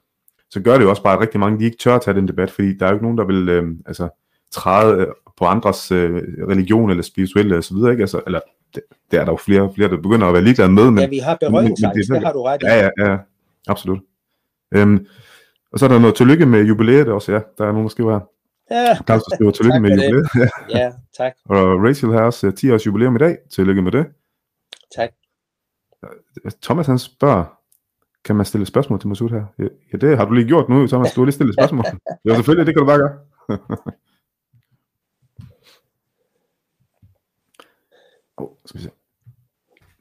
så gør det jo også bare, at rigtig mange de ikke tør at tage den debat, fordi der er jo ikke nogen, der vil øh, altså, træde på andres øh, religion eller spirituelle og så videre, ikke? Altså, eller det, det er der jo flere, flere, der begynder at være ligeglade med. Men, ja, vi har berøringsangst, det, det har du ret i. Ja, ja, ja, absolut. Øhm, og så er der noget tillykke med jubilæet også, ja. Der er nogen, der skriver her. Ja, Claus, der skriver tillykke med jubilæet. ja, tak. Og Rachel har også 10 øh, års jubilæum i dag. Tillykke med det. Tak. Thomas han spørger, kan man stille spørgsmål til Masud her? Ja, det har du lige gjort nu, Thomas. Du har lige stillet spørgsmål. ja, selvfølgelig, det kan du bare gøre. oh, skal vi se.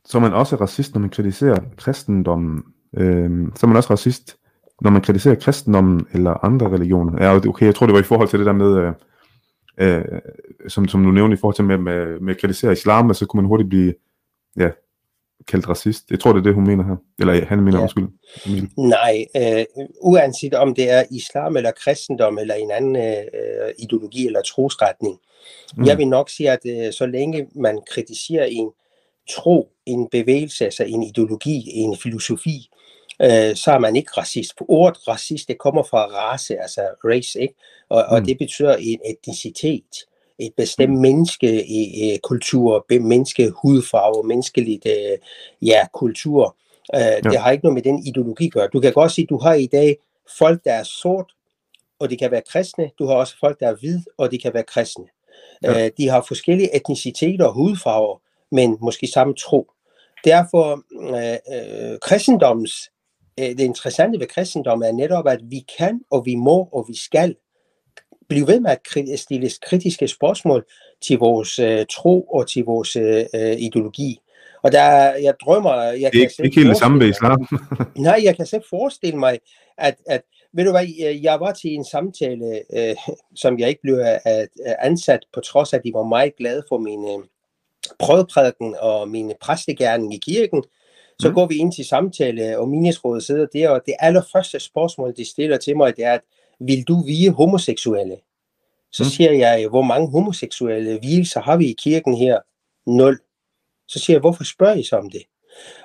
Så er man også racist, når man kritiserer kristendommen øh, så er man også racist, når man kritiserer kristendommen eller andre religioner. Ja, okay, jeg tror, det var i forhold til det der med, øh, øh, som, som du nævnte i forhold til med, med, med at kritisere islam, så kunne man hurtigt blive ja, kaldt racist. Jeg tror, det er det, hun mener her. Eller han mener, ja. undskyld. Nej, øh, uanset om det er islam eller kristendom eller en anden øh, ideologi eller trosretning. Mm. Jeg vil nok sige, at øh, så længe man kritiserer en tro, en bevægelse, altså en ideologi, en filosofi, øh, så er man ikke racist. For ordet racist, det kommer fra race, altså race, ikke? Og, mm. og det betyder en etnicitet, et bestemt mm. menneske i, i kultur, menneske hudfarve, menneskeligt øh, ja, kultur. Øh, ja. Det har ikke noget med den ideologi at gøre. Du kan godt sige, at du har i dag folk, der er sort, og de kan være kristne. Du har også folk, der er hvid, og de kan være kristne. Ja. Øh, de har forskellige etniciteter og hudfarver, men måske samme tro. Derfor øh, øh, kristendommens det interessante ved kristendom er netop, at vi kan, og vi må, og vi skal blive ved med at stille kritiske spørgsmål til vores uh, tro og til vores uh, ideologi. Og der, jeg drømmer... Jeg det er ikke, ikke helt det samme ved islam. nej, jeg kan selv forestille mig, at, at ved du hvad, jeg var til en samtale, uh, som jeg ikke blev uh, ansat, på trods af, at de var meget glade for min uh, prøveprædiken og min præstegærning i kirken. Så mm. går vi ind til samtale, og menighedsrådet sidder der, og det allerførste spørgsmål, de stiller til mig, det er, at vil du vige homoseksuelle? Så mm. siger jeg, hvor mange homoseksuelle hvilelser har vi i kirken her? Nul. Så siger jeg, hvorfor spørger I så om det?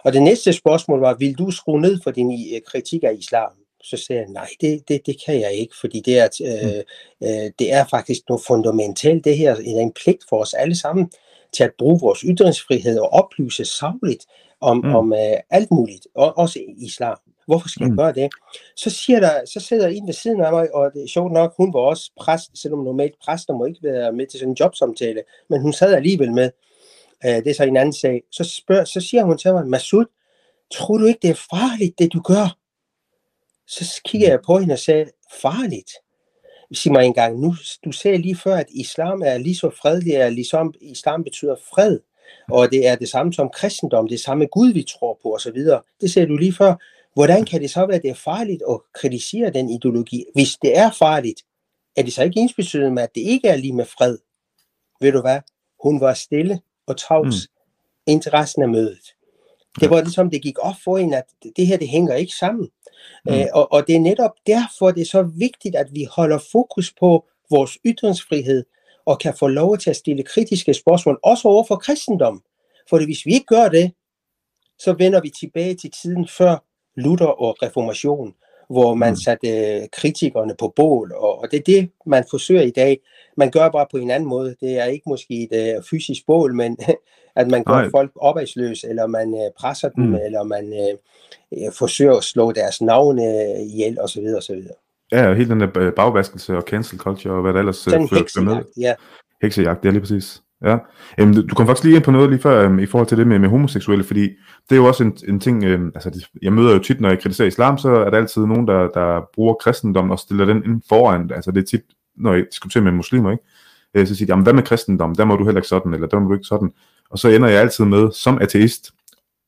Og det næste spørgsmål var, vil du skrue ned for din øh, kritik af islam? Så siger jeg, nej, det, det, det kan jeg ikke, fordi det er, øh, mm. øh, det er faktisk noget fundamentalt. Det her er en pligt for os alle sammen til at bruge vores ytringsfrihed og oplyse savligt om, mm. om uh, alt muligt, og også islam. Hvorfor skal jeg mm. gøre det? Så, siger der, så sidder en ved siden af mig, og det er sjovt nok, hun var også præst, selvom normalt præster må ikke være med til sådan en jobsamtale, men hun sad alligevel med. Uh, det er så en anden sag. Så, spørger, så siger hun til mig, Masud, tror du ikke, det er farligt, det du gør? Så kigger jeg på hende og sagde, farligt? Sig mig engang, nu, du sagde lige før, at islam er lige så fredelig, at ligesom islam betyder fred og det er det samme som kristendom, det samme Gud, vi tror på osv. Det ser du lige før. Hvordan kan det så være, at det er farligt at kritisere den ideologi? Hvis det er farligt, er det så ikke ensbetydende med, at det ikke er lige med fred? Ved du hvad? Hun var stille og tavs mm. indtil resten af mødet. Det var ligesom, det gik op for hende, at det her, det hænger ikke sammen. Mm. Øh, og, og det er netop derfor, det er så vigtigt, at vi holder fokus på vores ytringsfrihed, og kan få lov til at stille kritiske spørgsmål, også over for kristendom. For hvis vi ikke gør det, så vender vi tilbage til tiden før Luther og reformation, hvor man mm. satte kritikerne på bål, og, og det er det, man forsøger i dag. Man gør bare på en anden måde. Det er ikke måske et uh, fysisk bål, men at man gør Nej. folk opadsløse, eller man uh, presser dem, mm. eller man uh, forsøger at slå deres navne ihjel, osv. osv. Ja, og hele den der bagvaskelse og cancel culture, og hvad der ellers Sådan fører med. Ja. Heksejagt, det er lige præcis. Ja. Øhm, du kom faktisk lige ind på noget lige før øhm, i forhold til det med, med homoseksuelle, fordi det er jo også en, en ting, øhm, altså det, jeg møder jo tit, når jeg kritiserer islam, så er der altid nogen, der, der bruger kristendom og stiller den ind foran, altså det er tit, når jeg diskuterer med muslimer, ikke? Øh, så siger de, jamen hvad med kristendom, der må du heller ikke sådan, eller der må du ikke sådan, og så ender jeg altid med, som ateist,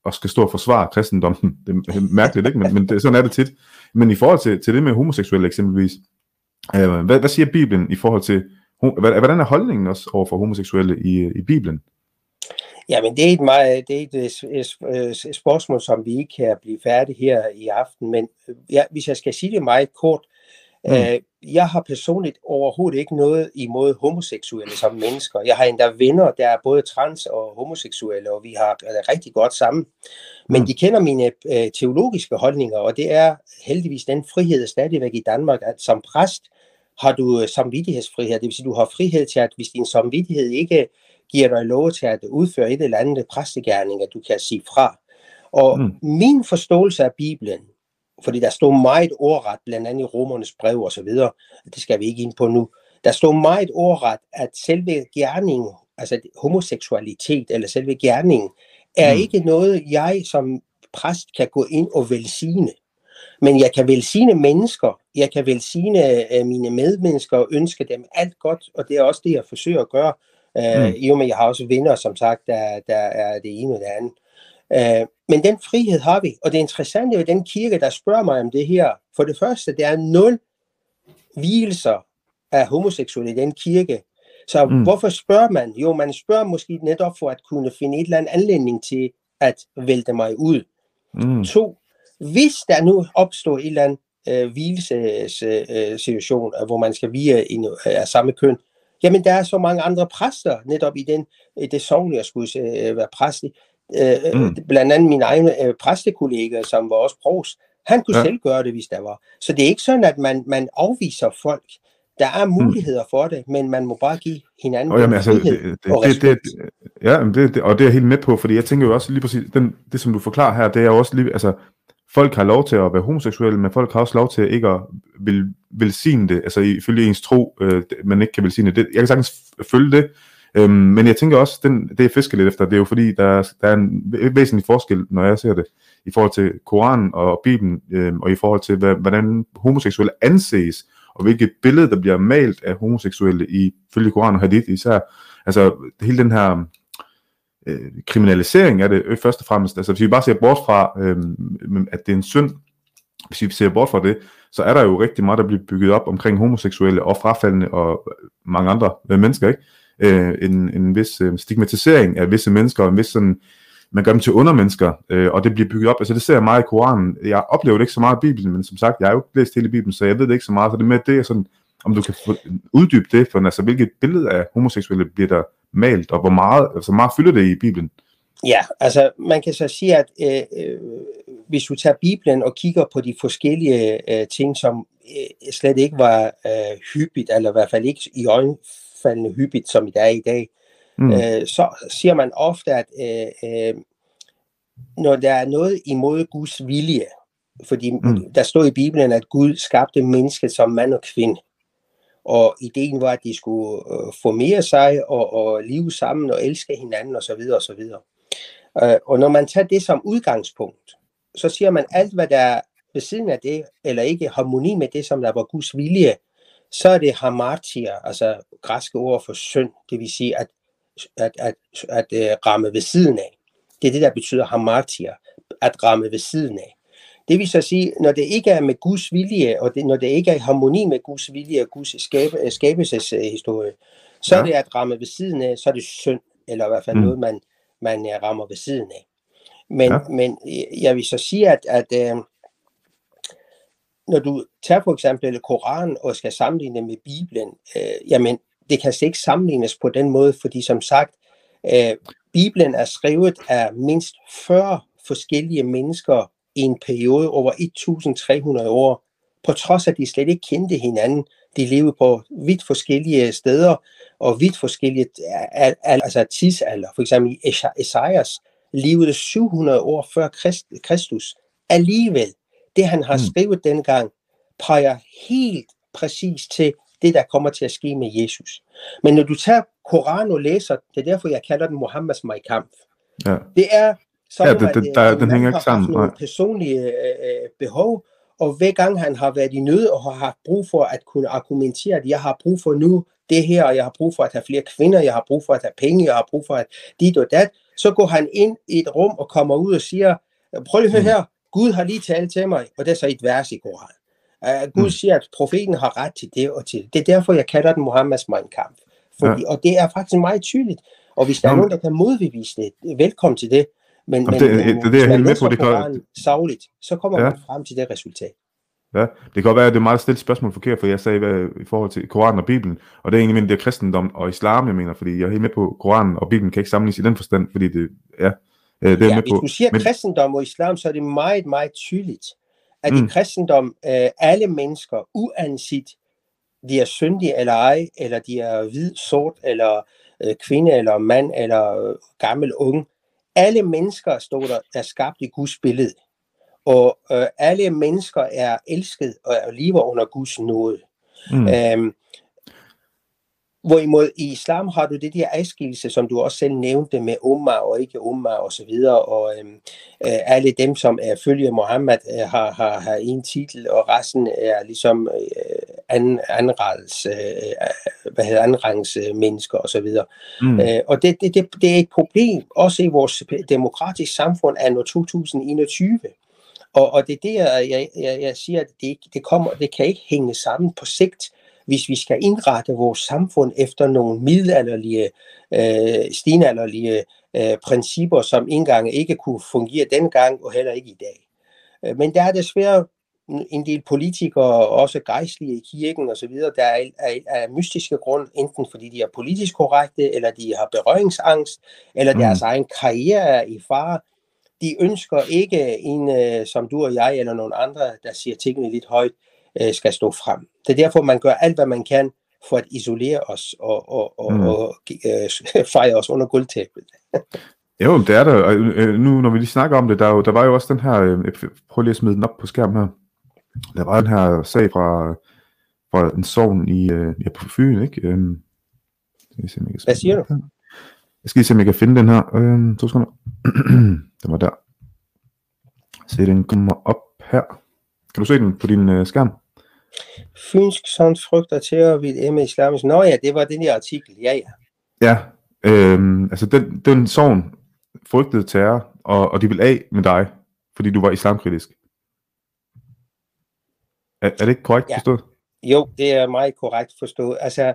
og skal stå og forsvare kristendommen. Det er mærkeligt, ikke? Men, men det, sådan er det tit. Men i forhold til, til det med homoseksuelle eksempelvis, øh, hvad, hvad siger Bibelen i forhold til Hvordan er holdningen også over for homoseksuelle i, i Bibelen? Jamen, det er et, meget, det er et, øh, et, et øh, øh, spørgsmål, som vi ikke kan blive færdige her i aften, men ja, hvis jeg skal sige det meget kort, mm. øh, jeg har personligt overhovedet ikke noget imod homoseksuelle som mennesker. Jeg har endda venner, der er både trans og homoseksuelle, og vi har det rigtig godt sammen. Men mm. de kender mine øh, teologiske holdninger, og det er heldigvis den frihed stadigvæk i Danmark, at som præst, har du øh, samvittighedsfrihed. Det vil sige, du har frihed til, at hvis din samvittighed ikke giver dig lov til at udføre et eller andet præstegærning, at du kan sige fra. Og mm. min forståelse af Bibelen, fordi der står meget ordret, blandt andet i romernes brev og så videre, det skal vi ikke ind på nu, der står meget ordret, at selve gerningen, altså homoseksualitet eller selve gerningen, er mm. ikke noget, jeg som præst kan gå ind og velsigne. Men jeg kan velsigne mennesker, jeg kan velsigne uh, mine medmennesker og ønske dem alt godt, og det er også det, jeg forsøger at gøre. Uh, mm. I og med, jeg har også venner, som sagt, der, der er det ene og det andet. Uh, men den frihed har vi, og det interessante ved den kirke, der spørger mig om det her, for det første, det er nul hvielser af homoseksuelle i den kirke. Så mm. hvorfor spørger man? Jo, man spørger måske netop for at kunne finde et eller andet anledning til at vælte mig ud. Mm. To, hvis der nu opstår en eller anden øh, hvilesituation, øh, hvor man skal via en øh, af samme køn, jamen der er så mange andre præster netop i den, i det sovn, jeg skulle øh, være præst i. Øh, mm. Blandt andet min egen øh, præstekollega, som var også pros, han kunne ja. selv gøre det, hvis der var. Så det er ikke sådan, at man, man afviser folk. Der er mm. muligheder mm. for det, men man må bare give hinanden og jamen, altså, det, det, og det, det, Ja, det, det, og det er jeg helt med på, fordi jeg tænker jo også lige præcis, den, det som du forklarer her, det er jo også lige, altså, folk har lov til at være homoseksuelle, men folk har også lov til ikke at vil, velsigne det, altså ifølge ens tro, øh, man ikke kan velsigne det. Jeg kan sagtens følge det, øhm, men jeg tænker også, den, det jeg fisker lidt efter, det er jo fordi, der, der er en væsentlig forskel, når jeg ser det, i forhold til Koranen og Bibelen, øhm, og i forhold til, hvad, hvordan homoseksuelle anses, og hvilket billede, der bliver malet af homoseksuelle i følge Koran og Hadith især. Altså hele den her øh, kriminalisering af det øh, først og fremmest. Altså hvis vi bare ser bort fra, øh, at det er en synd, hvis vi ser bort fra det, så er der jo rigtig meget, der bliver bygget op omkring homoseksuelle og frafaldende og mange andre øh, mennesker, ikke? Øh, en, en vis øh, stigmatisering af visse mennesker, og en vis sådan, man gør dem til undermennesker, øh, og det bliver bygget op. Altså det ser jeg meget i Koranen. Jeg oplever det ikke så meget i Bibelen, men som sagt, jeg har jo ikke læst hele Bibelen, så jeg ved det ikke så meget. Så det med det er sådan, om du kan uddybe det, for altså hvilket billede af homoseksuelle bliver der malt, og hvor meget, altså meget fylder det i Bibelen? Ja, altså man kan så sige, at øh, øh, hvis du tager Bibelen og kigger på de forskellige øh, ting, som øh, slet ikke var øh, hyppigt, eller i hvert fald ikke i øjenfaldende hyppigt, som det er i dag, mm. øh, så siger man ofte, at øh, øh, når der er noget imod Guds vilje, fordi mm. der står i Bibelen, at Gud skabte mennesket som mand og kvinde og ideen var, at de skulle øh, formere sig og, og leve sammen og elske hinanden osv. osv. Øh, og når man tager det som udgangspunkt, så siger man alt, hvad der er ved siden af det, eller ikke harmoni med det, som der var Guds vilje, så er det hamartia, altså græske ord for synd, det vil sige at, at, at, at, at uh, ramme ved siden af. Det er det, der betyder hamartia, at ramme ved siden af. Det vil så sige, når det ikke er med Guds vilje, og det, når det ikke er i harmoni med Guds vilje og Guds skabe, øh, skabelseshistorie, så ja. er det at ramme ved siden af, så er det synd, eller i hvert fald mm. noget, man, man uh, rammer ved siden af. Men, ja. men jeg vil så sige, at, at uh, når du tager for eksempel Koranen og skal sammenligne med Bibelen, øh, jamen, det kan slet ikke sammenlignes på den måde, fordi som sagt, øh, Bibelen er skrevet af mindst 40 forskellige mennesker i en periode over 1300 år, på trods af, at de slet ikke kendte hinanden. De levede på vidt forskellige steder og vidt forskellige altså tidsalder. For eksempel Esajas levede 700 år før Kristus. Alligevel, det han har mm. skrevet dengang, peger helt præcis til det, der kommer til at ske med Jesus. Men når du tager Koran og læser, det er derfor, jeg kalder den Muhammeds Mai Kamp. Ja. Det er sådan, ja, det, det, der, at den hænger ikke sammen. Nogle personlige øh, behov, og hver gang han har været i nød og har haft brug for at kunne argumentere, at jeg har brug for nu det her, og jeg har brug for at have flere kvinder, jeg har brug for at have penge, jeg har brug for at dit og dat, så går han ind i et rum og kommer ud og siger, prøv lige at høre mm. her, Gud har lige talt til mig, og det er så et vers i Koran. Uh, Gud mm. siger, at profeten har ret til det og til det. Det er derfor, jeg kalder den Muhammeds Mein Kampf. Fordi, ja. Og det er faktisk meget tydeligt. Og hvis der er nogen, der kan modbevise det, velkommen til det. Men, men, det, det, det, det er helt med på, det kan... Savligt, så kommer ja. man frem til det resultat. Ja, det kan godt være, at det er meget stille spørgsmål forkert, for jeg sagde hvad, i forhold til Koranen og Bibelen, og det er egentlig min, det er kristendom og islam, jeg mener, fordi jeg er helt med på, Koranen og Bibelen kan ikke sammenlignes i den forstand, fordi det, ja, øh, det er ja, med hvis på. du siger Men... kristendom og islam, så er det meget, meget tydeligt, at mm. i kristendom, øh, alle mennesker, uanset de er syndige eller ej, eller de er hvid, sort, eller øh, kvinde, eller mand, eller øh, gammel, ung, alle mennesker, står der, er skabt i Guds billede. Og øh, alle mennesker er elsket og lever under Guds nåde. Mm. Øhm, Hvorimod i islam har du det der adskillelse, som du også selv nævnte med umma og ikke umma og så videre, og øhm, øh, alle dem, som er følger Mohammed, øh, har, har, har en titel, og resten er ligesom øh, anden, andenrangs, øh, hvad hedder andenrangs øh, mennesker og så videre. Mm. Øh, og det, det, det, det er et problem, også i vores demokratiske samfund af 2021. Og, og det er det, jeg, jeg, jeg siger, at det, det, kommer, det kan ikke hænge sammen på sigt hvis vi skal indrette vores samfund efter nogle middelalderlige, øh, stenalderlige øh, principper, som engang ikke kunne fungere dengang og heller ikke i dag. Øh, men der er desværre en del politikere, også gejstlige i kirken osv., der er af, mystiske grund, enten fordi de er politisk korrekte, eller de har berøringsangst, eller mm. deres egen karriere er i fare. De ønsker ikke en, øh, som du og jeg, eller nogen andre, der siger tingene lidt højt øh, skal stå frem. Det er derfor, man gør alt, hvad man kan for at isolere os og, og, og, mm. og øh, fejre os under guldtæppet. jo, det er der. Og, øh, nu, når vi lige snakker om det, der, der var jo også den her, øh, prøv lige at smide den op på skærmen her. Der var den her sag fra, fra en sovn i, øh, ja, på Fyn, ikke? Øh, jeg se, Hvad siger du? Jeg skal lige se, om jeg kan finde den her. Øh, to sekunder. den var der. Se, den kommer op her. Kan du se den på din øh, skærm? Fynsk sådan frygter terror ved Emma Islamisk. Nå ja, det var den her artikel. Ja, ja. Ja, øh, altså den, den sovn frygtede terror, og, og de vil af med dig, fordi du var islamkritisk. Er, er det ikke korrekt ja. forstået? Jo, det er meget korrekt forstået. Altså,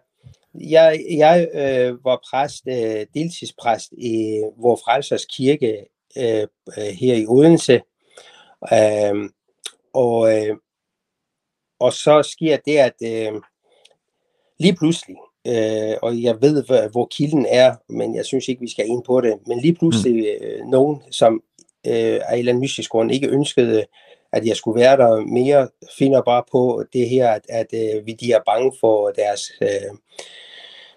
jeg, jeg øh, var præst, øh, deltidspræst i vor frelsers kirke øh, øh, her i Odense. Øh, og, øh, og så sker det, at øh, lige pludselig, øh, og jeg ved, hvor, hvor kilden er, men jeg synes ikke, vi skal ind på det, men lige pludselig mm. øh, nogen, som øh, af en eller anden mystisk grund ikke ønskede, at jeg skulle være der mere, finder bare på det her, at, at øh, vi de er bange for deres øh,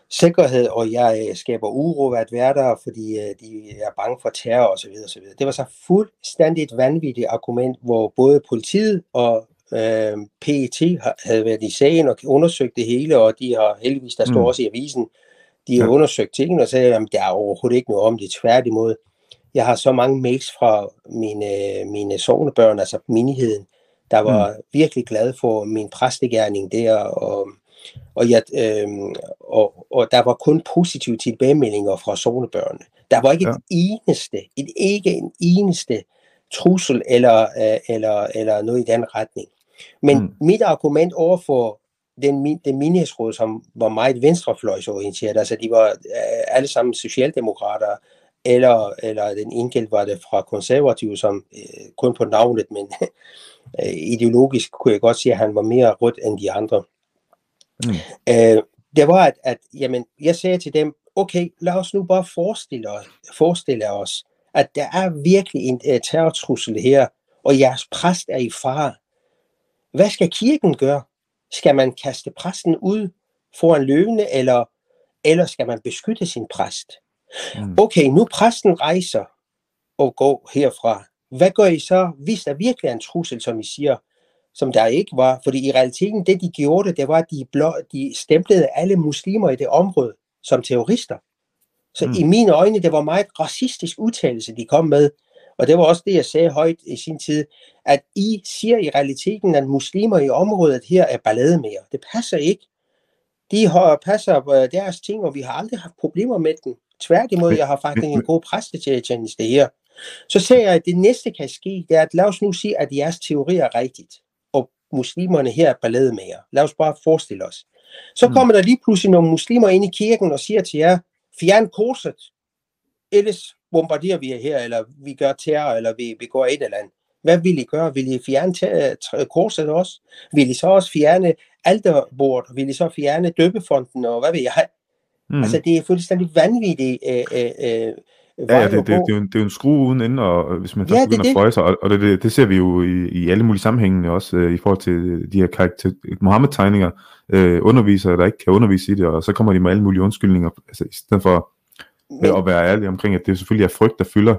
sikkerhed, og jeg øh, skaber uro ved at være der, fordi øh, de er bange for terror osv. osv. Det var så fuldstændig et vanvittigt argument, hvor både politiet og øh, PET havde været i sagen og undersøgt det hele, og de har heldigvis, der står mm. også i avisen, de har ja. undersøgt tingene og sagde, at der er overhovedet ikke noget om det, tværtimod. Jeg har så mange mails fra mine, mine sovnebørn, altså menigheden, der var mm. virkelig glad for min præstegærning der, og og, jeg, øh, og, og der var kun positive tilbagemeldinger fra sovnebørnene. Der var ikke ja. et eneste, et, ikke en eneste trussel eller, øh, eller, eller noget i den retning. Men mm. mit argument over for den, den menighedsråd, som var meget venstrefløjsorienteret, altså de var øh, alle sammen socialdemokrater, eller, eller den enkelt var det fra konservative, som øh, kun på navnet, men øh, ideologisk kunne jeg godt sige, at han var mere rødt end de andre. Mm. Øh, det var, at, at jamen, jeg sagde til dem, okay, lad os nu bare forestille os, forestille os at der er virkelig en uh, terrortrussel her, og jeres præst er i fare. Hvad skal kirken gøre? Skal man kaste præsten ud foran løvene, eller, eller skal man beskytte sin præst? Mm. Okay, nu præsten rejser og går herfra. Hvad gør I så, hvis der virkelig er en trussel, som I siger, som der ikke var? Fordi i realiteten, det de gjorde, det var, at de, blå, de stemplede alle muslimer i det område som terrorister. Så mm. i mine øjne, det var meget racistisk udtalelse, de kom med. Og det var også det, jeg sagde højt i sin tid, at I siger i realiteten, at muslimer i området her er ballademære. Det passer ikke. De har, passer øh, deres ting, og vi har aldrig haft problemer med dem. Tværtimod, jeg har faktisk en god præstetjeneste her. Så ser jeg, at det næste kan ske, det er, at lad os nu sige, at jeres teori er rigtigt, og muslimerne her er ballademager. Lad os bare forestille os. Så mm. kommer der lige pludselig nogle muslimer ind i kirken og siger til jer, fjern korset, ellers bombarderer vi her, eller vi gør terror, eller vi begår et eller andet. Hvad vil I gøre? Vil I fjerne korset også? Vil I så også fjerne alterbordet? Vil I så fjerne døbefonden, og hvad vil jeg? Mm. Altså, det er fuldstændig vanvittigt. Øh, øh, øh, Ja, ja det, det, det, er jo en, det er jo en skrue uden ende, og hvis man først ja, begynder at frøje sig, og, og det, det, det ser vi jo i, i alle mulige sammenhænge også, øh, i forhold til de her karakter, Mohammed-tegninger, øh, undervisere, der ikke kan undervise i det, og så kommer de med alle mulige undskyldninger, altså i stedet for men, at være ærlig omkring, at det selvfølgelig er frygt, der fylder.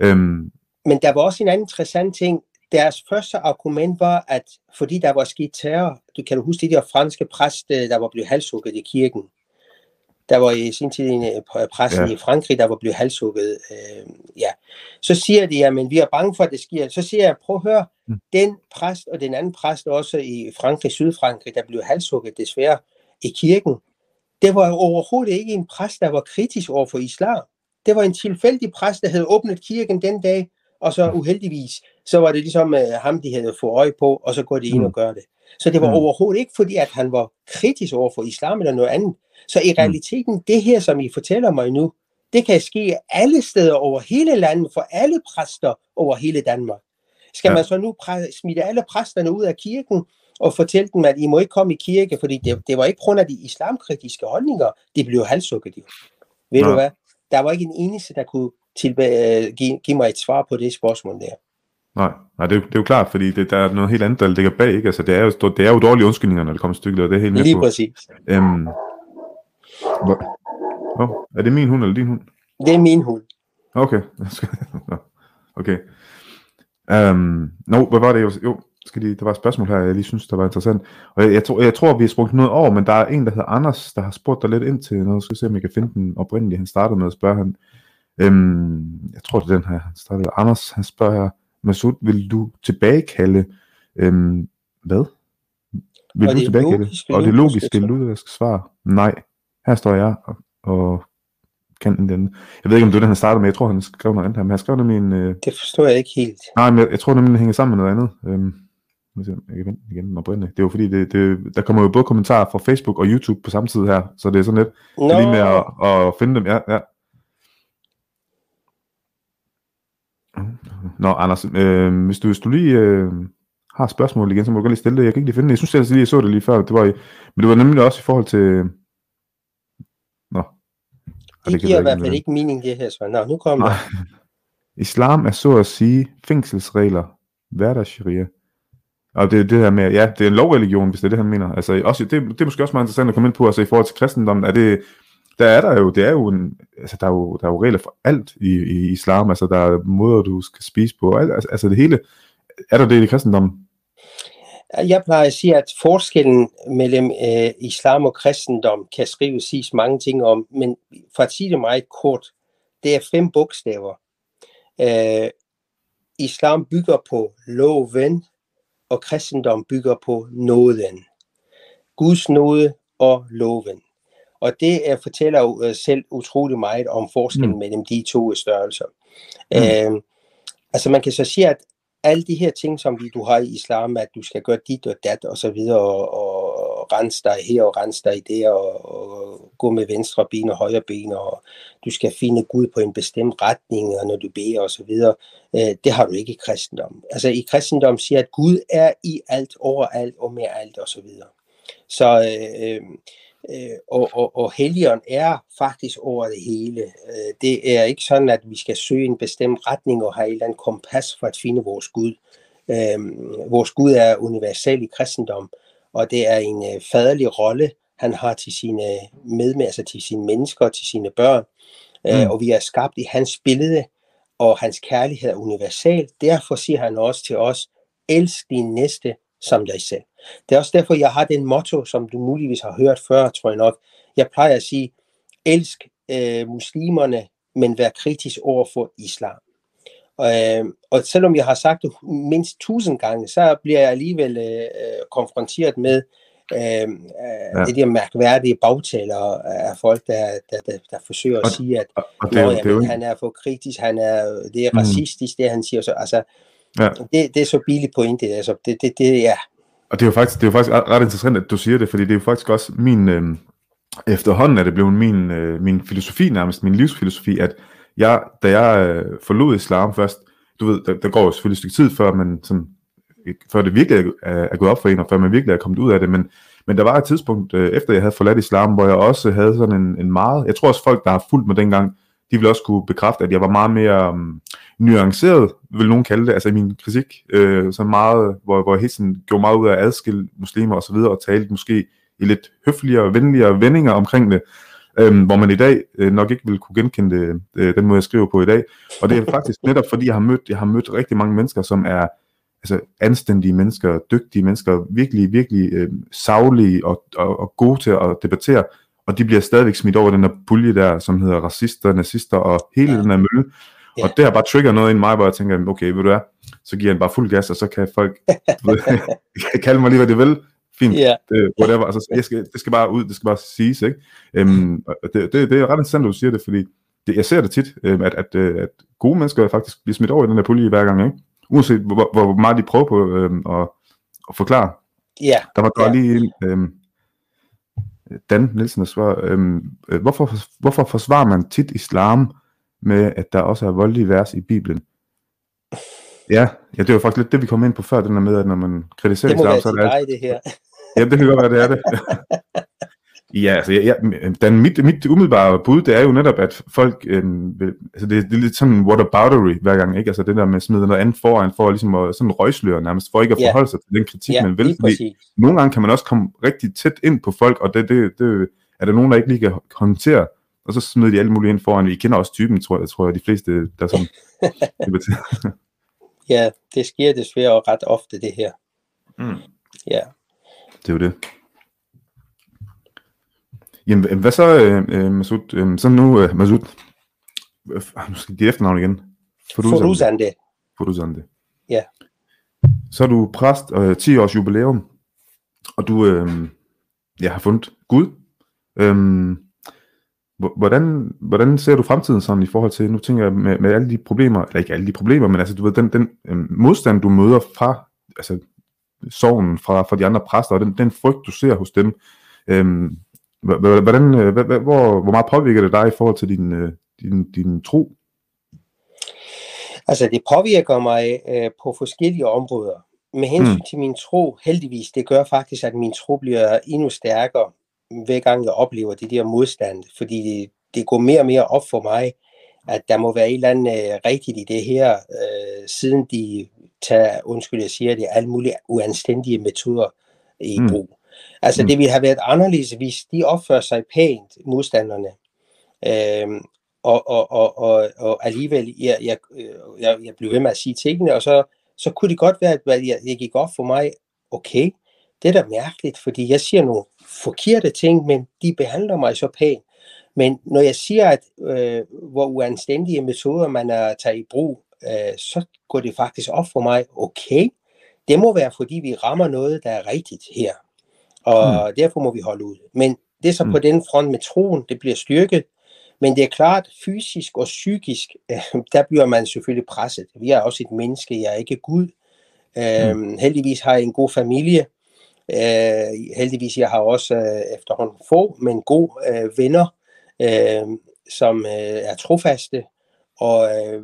Øhm, men der var også en anden interessant ting. Deres første argument var, at fordi der var sket terror, du kan du huske de der franske præst, der var blevet halshugget i kirken. Der var i sin tid en øh, præst ja. i Frankrig, der var blevet halshugget. Øh, ja. Så siger de, at vi er bange for, at det sker. Så siger jeg, prøv at høre, mm. den præst og den anden præst også i Frankrig, Sydfrankrig, der blev halshugget desværre i kirken, det var overhovedet ikke en præst, der var kritisk over for islam. Det var en tilfældig præst, der havde åbnet kirken den dag, og så uheldigvis, så var det ligesom uh, ham, de havde fået øje på, og så går de ind og mm. gør det. Så det var mm. overhovedet ikke fordi, at han var kritisk over for islam eller noget andet. Så i mm. realiteten, det her, som I fortæller mig nu, det kan ske alle steder over hele landet, for alle præster over hele Danmark. Skal ja. man så nu smide alle præsterne ud af kirken, og fortælle dem, at I må ikke komme i kirke, fordi det, det var ikke grund af de islamkritiske holdninger, de blev halshugget. Ved Nej. du hvad? Der var ikke en eneste, der kunne tilbage, øh, give, give mig et svar på det spørgsmål der. Nej, nej det, er, det er jo klart, fordi det, der er noget helt andet, der ligger bag. Ikke? Altså, det, er jo, det er jo dårlige undskyldninger, når det kommer stykket, og det er helt Lige på. præcis. Øhm, hvor, oh, er det min hund eller din hund? Det er min hund. Okay. okay. Um, no, hvad var det jo? Skal lige, der var et spørgsmål her, jeg lige synes, der var interessant. Og jeg, jeg, tror, jeg tror, vi har sprunget noget over, men der er en, der hedder Anders, der har spurgt dig lidt ind til noget. Skal se, om jeg kan finde den oprindelige. Han startede med at spørge han. Øhm, jeg tror, det er den her. Han startede. Anders, han spørger, Masud, vil du tilbagekalde, øhm, hvad? Vil og du tilbagekalde? Logiske, og det logiske, logiske svar, nej. Her står jeg og, og kan den. Jeg ved ikke, om det er den, han startede med. Jeg tror, han skrev noget andet her, men han skrev nemlig en... Øh... Det forstår jeg ikke helt. Nej, men jeg, jeg tror nemlig, det hænger sammen med noget andet. Øhm, jeg kan igen oprindeligt. Det er jo fordi, det, det, der kommer jo både kommentarer fra Facebook og YouTube på samme tid her, så det er sådan lidt no. lige med at, at finde dem. Ja, ja. Nå, Anders, øh, hvis, du, hvis du lige øh, har spørgsmål igen, så må du godt lige stille det. Jeg kan ikke lige finde det. Jeg synes jeg lige, jeg så det lige før. Det var i, men det var nemlig også i forhold til... Nå. Det, det giver i hvert fald ikke mening, det her svar. Nå, nu kommer. Islam er så at sige fængselsregler, hverdagssharia. Og det er det her med, ja, det er en lovreligion, hvis det er det, han mener. Altså, også, det, det er måske også meget interessant at komme ind på, altså i forhold til kristendommen, er det, der er der jo, det er jo en, altså der er jo, der er jo regler for alt i, i islam, altså der er måder, du skal spise på, altså, altså det hele, er der det i kristendommen? Jeg plejer at sige, at forskellen mellem øh, islam og kristendom kan skrives siges mange ting om, men for at sige det meget kort, det er fem bogstaver. Øh, islam bygger på loven, og kristendom bygger på nåden. Guds nåde og loven. Og det er, fortæller jo øh, selv utrolig meget om forskellen mm. mellem de to størrelser. Mm. Øh, altså man kan så sige, at alle de her ting, som du har i islam, at du skal gøre dit og dat og så videre, og, rense dig her og rense dig der, og, og gå med venstre ben og højre ben, og du skal finde Gud på en bestemt retning, og når du beder og så videre. Øh, det har du ikke i kristendom. Altså i kristendom siger, at Gud er i alt, overalt og med alt og så videre. Så øh, øh, øh og, og, og helgen er faktisk over det hele. Øh, det er ikke sådan, at vi skal søge en bestemt retning og have et eller andet kompas for at finde vores Gud. Øh, vores Gud er universal i kristendom, og det er en øh, faderlig rolle, han har til sine medmennesker, altså til sine mennesker, til sine børn. Øh, mm. Og vi er skabt i hans billede, og hans kærlighed er universal. Derfor siger han også til os, elsk din næste som dig selv. Det er også derfor, jeg har den motto, som du muligvis har hørt før, tror jeg nok. Jeg plejer at sige, elsk øh, muslimerne, men vær kritisk over for islam. Øh, og selvom jeg har sagt det mindst tusind gange, så bliver jeg alligevel øh, konfronteret med øh, ja. det der mærkværdige bagtaler af folk, der, der, der, der forsøger at og, sige, at og, og det, jamen, det, det, han er for kritisk, han er, det er mm. racistisk, det han siger. Så, altså, ja. det, det er så billigt pointe. Altså, det, det, det, ja. Og det er jo faktisk, det er jo faktisk ret interessant, at du siger det, fordi det er jo faktisk også min, øh, efterhånden er det blevet min, øh, min filosofi nærmest, min livsfilosofi, at jeg, da jeg øh, forlod islam først, du ved, der, der går jo selvfølgelig et stykke tid, før, man sådan, før det virkelig er, er gået op for en, og før man virkelig er kommet ud af det, men, men der var et tidspunkt, øh, efter jeg havde forladt islam, hvor jeg også havde sådan en, en meget, jeg tror også folk, der har fulgt mig dengang, de vil også kunne bekræfte, at jeg var meget mere um, nuanceret, vil nogen kalde det, altså i min kritik, øh, så meget, hvor, hvor jeg helt sådan gjorde meget ud af at adskille muslimer og så videre, og talte måske i lidt høfligere og venligere vendinger omkring det, øh, hvor man i dag øh, nok ikke vil kunne genkende øh, den måde, jeg skriver på i dag. Og det er faktisk netop, fordi jeg har mødt, jeg har mødt rigtig mange mennesker, som er altså anstændige mennesker, dygtige mennesker, virkelig, virkelig øh, savlige og, og, og gode til at debattere, og de bliver stadigvæk smidt over den der pulje der, som hedder racister, nazister og hele ja. den her mølle. Ja. Og det har bare trigger noget i mig, hvor jeg tænker, okay, ved du hvad, så giver jeg bare fuld gas, og så kan folk kalde mig lige, hvad de vil. Fint, yeah. det, whatever. Altså, jeg skal, det skal bare ud, det skal bare siges, ikke? Um, det, det, det er ret interessant, at du siger det, fordi det, jeg ser det tit, um, at, at, øh, at gode mennesker faktisk bliver smidt over i den der pulje hver gang, ikke? Uanset hvor, hvor meget de prøver på um, at, at forklare. Ja. Yeah. Der var yeah. lige en, um, Dan Nielsen, der svarer, um, hvorfor, hvorfor forsvarer man tit islam med, at der også er voldelige vers i Bibelen? Ja, ja, det var faktisk lidt det, vi kom ind på før, den der med, at når man kritiserer islam, så er det... Det, det her. Ja, det kan godt være, det er det. ja, altså, ja, den, mit, mit umiddelbare bud, det er jo netop, at folk, øhm, altså det, det er lidt sådan whataboutery hver gang, ikke? Altså det der med at smide noget andet foran, for ligesom at sådan røgsløre nærmest, for ikke at forholde sig til den kritik, ja, man vil. Fordi nogle gange kan man også komme rigtig tæt ind på folk, og det, det, det er der nogen, der ikke lige kan håndtere, og så smider de alle mulige ind foran. Vi kender også typen, tror jeg, tror jeg de fleste, der sådan Ja, det sker desværre ret ofte, det her. Mm. Ja. Det er jo det. Jamen, hvad så, øh, øh Masud? Øh, så nu, øh, Masud, øh, nu skal jeg give efternavn igen. Foruzande. Foruzande. Ja. Så er du præst, øh, 10 års jubilæum, og du øh, ja, har fundet Gud. Øh, hvordan, hvordan ser du fremtiden sådan i forhold til, nu tænker jeg med, med alle de problemer, eller ikke alle de problemer, men altså du ved, den, den øh, modstand, du møder fra, altså sorgen fra, fra de andre præster, og den, den frygt, du ser hos dem, øhm, hvordan, øh, hvor, hvor meget påvirker det dig i forhold til din, øh, din, din tro? Altså det påvirker mig øh, på forskellige områder. Med hensyn mm. til min tro, heldigvis, det gør faktisk, at min tro bliver endnu stærkere, hver gang jeg oplever det der modstand. Fordi det, det går mere og mere op for mig, at der må være et eller andet øh, rigtigt i det her, øh, siden de tager, undskyld jeg siger det, alle mulige uanstændige metoder i mm. brug. Altså mm. det ville have været anderledes, hvis de opfører sig pænt, modstanderne. Øhm, og, og, og, og, og alligevel, jeg, jeg, jeg, jeg blev ved med at sige tingene, og så, så kunne det godt være, at jeg, jeg gik op for mig, okay, det er da mærkeligt, fordi jeg siger nogle forkerte ting, men de behandler mig så pænt. Men når jeg siger, at øh, hvor uanstændige metoder man er taget i brug, øh, så går det faktisk op for mig, okay, det må være, fordi vi rammer noget, der er rigtigt her. Og mm. derfor må vi holde ud. Men det er så mm. på den front med troen, det bliver styrket. Men det er klart, fysisk og psykisk, øh, der bliver man selvfølgelig presset. Vi er også et menneske, jeg er ikke Gud. Mm. Øhm, heldigvis har jeg en god familie, Øh, heldigvis, jeg har også øh, efterhånden få, men gode øh, venner, øh, som øh, er trofaste, og, øh,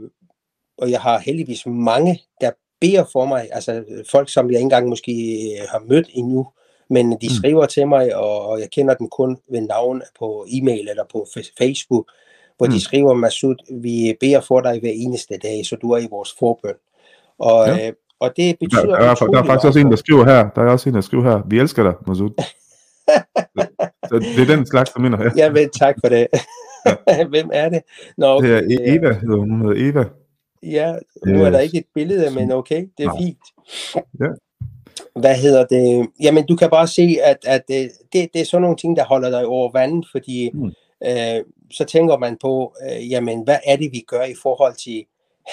og jeg har heldigvis mange, der beder for mig, altså folk, som jeg ikke engang måske øh, har mødt endnu, men de mm. skriver til mig, og, jeg kender dem kun ved navn på e-mail eller på Facebook, hvor mm. de skriver, Masud, vi beder for dig hver eneste dag, så du er i vores forbøn. Og, ja. øh, og det betyder... Der, der, er, der er faktisk også en, der skriver her, der er også en, der skriver her, vi elsker dig, Masud. så det er den slags, der mener her. Ja, men tak for det. Ja. Hvem er det? Nå, okay. Det er e- Eva, hedder hun hedder Eva. Ja, nu er der ikke et billede, men okay, det er Nej. fint. Ja. Hvad hedder det? Jamen, du kan bare se, at, at det, det, det er sådan nogle ting, der holder dig over vandet, fordi mm. øh, så tænker man på, øh, jamen, hvad er det, vi gør i forhold til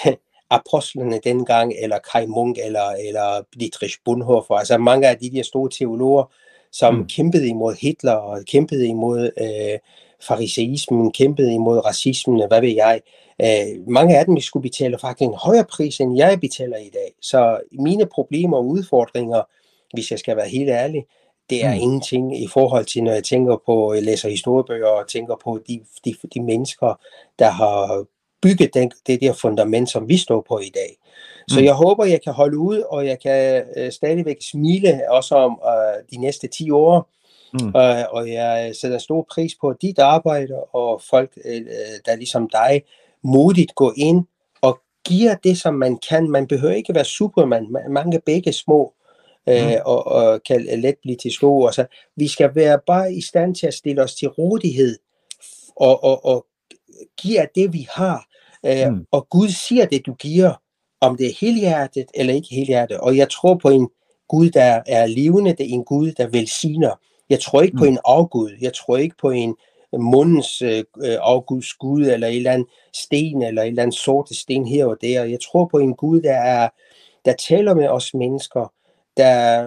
apostlene dengang, eller Kai Munk, eller, eller Dietrich Bonhoeffer, altså mange af de der store teologer, som mm. kæmpede imod Hitler, og kæmpede imod øh, fariseismen, kæmpede imod racismen, hvad ved jeg. Øh, mange af dem skulle betale faktisk en højere pris, end jeg betaler i dag. Så mine problemer og udfordringer, hvis jeg skal være helt ærlig, det er mm. ingenting i forhold til, når jeg tænker på, jeg læser historiebøger og tænker på de, de, de mennesker, der har bygget den, det der fundament, som vi står på i dag. Så mm. jeg håber, jeg kan holde ud, og jeg kan øh, stadigvæk smile også om øh, de næste 10 år. Mm. Øh, og jeg sætter stor pris på dit arbejde, og folk, øh, der ligesom dig, modigt går ind og giver det, som man kan. Man behøver ikke være superman. Mange begge små øh, mm. og, og kan let blive til store. Så vi skal være bare i stand til at stille os til rådighed og, og, og give af det, vi har. Øh, mm. Og Gud siger det, du giver, om det er helhjertet eller ikke helhjertet. Og jeg tror på en Gud, der er levende. Det er en Gud, der velsigner. Jeg tror ikke mm. på en afgud. Jeg tror ikke på en mundens øh, afguds Gud, eller en eller anden sten, eller en eller anden sorte sten her og der. Jeg tror på en Gud, der, er, der taler med os mennesker, der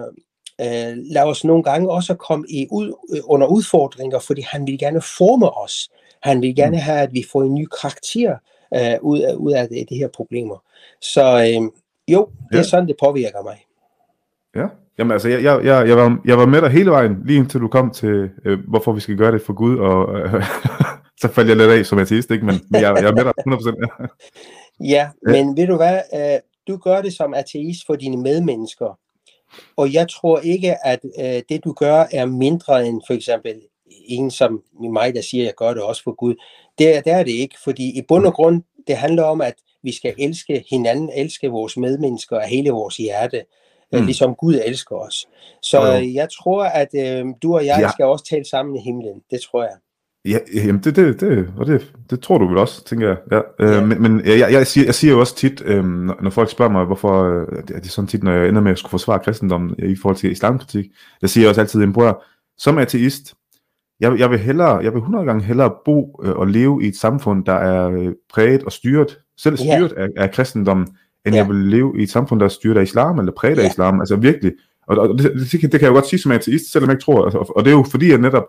øh, lader os nogle gange også komme i ud, øh, under udfordringer, fordi han vil gerne forme os. Han vil gerne mm. have, at vi får en ny karakter øh, ud, af, ud af de, de her problemer. Så øh, jo, det ja. er sådan, det påvirker mig. Ja, jamen altså, jeg, jeg, jeg, jeg, var, jeg var med dig hele vejen, lige indtil du kom til, øh, hvorfor vi skal gøre det for Gud, og øh, så faldt jeg lidt af som ateist, ikke? Men, men jeg, jeg er med dig 100%. ja, men ved du hvad, øh, du gør det som ateist for dine medmennesker, og jeg tror ikke, at øh, det du gør er mindre end for eksempel en som mig, der siger, at jeg gør det også for Gud. Det, det er det ikke, fordi i bund og grund, det handler om, at vi skal elske hinanden, elske vores medmennesker af hele vores hjerte, mm. ligesom Gud elsker os. Så ja. jeg tror, at øh, du og jeg ja. skal også tale sammen i himlen. Det tror jeg. Ja, jamen det, det, det, og det, det tror du vel også, tænker jeg. Ja. Øh, ja. men men jeg, jeg, siger, jeg siger jo også tit, øh, når, når folk spørger mig, hvorfor, øh, det er sådan tit, når jeg ender med at skulle forsvare kristendommen i forhold til islamkritik, jeg siger også altid, bror, som ateist, jeg, jeg vil hellere, jeg vil 100 gange hellere bo øh, og leve i et samfund, der er øh, præget og styret, selv styret yeah. af, af kristendommen, end yeah. jeg vil leve i et samfund, der er styret af islam, eller præget af islam, altså virkelig. Og, og det, det, det, kan jeg jo godt sige som ateist, selvom jeg ikke tror, altså, og det er jo fordi, jeg netop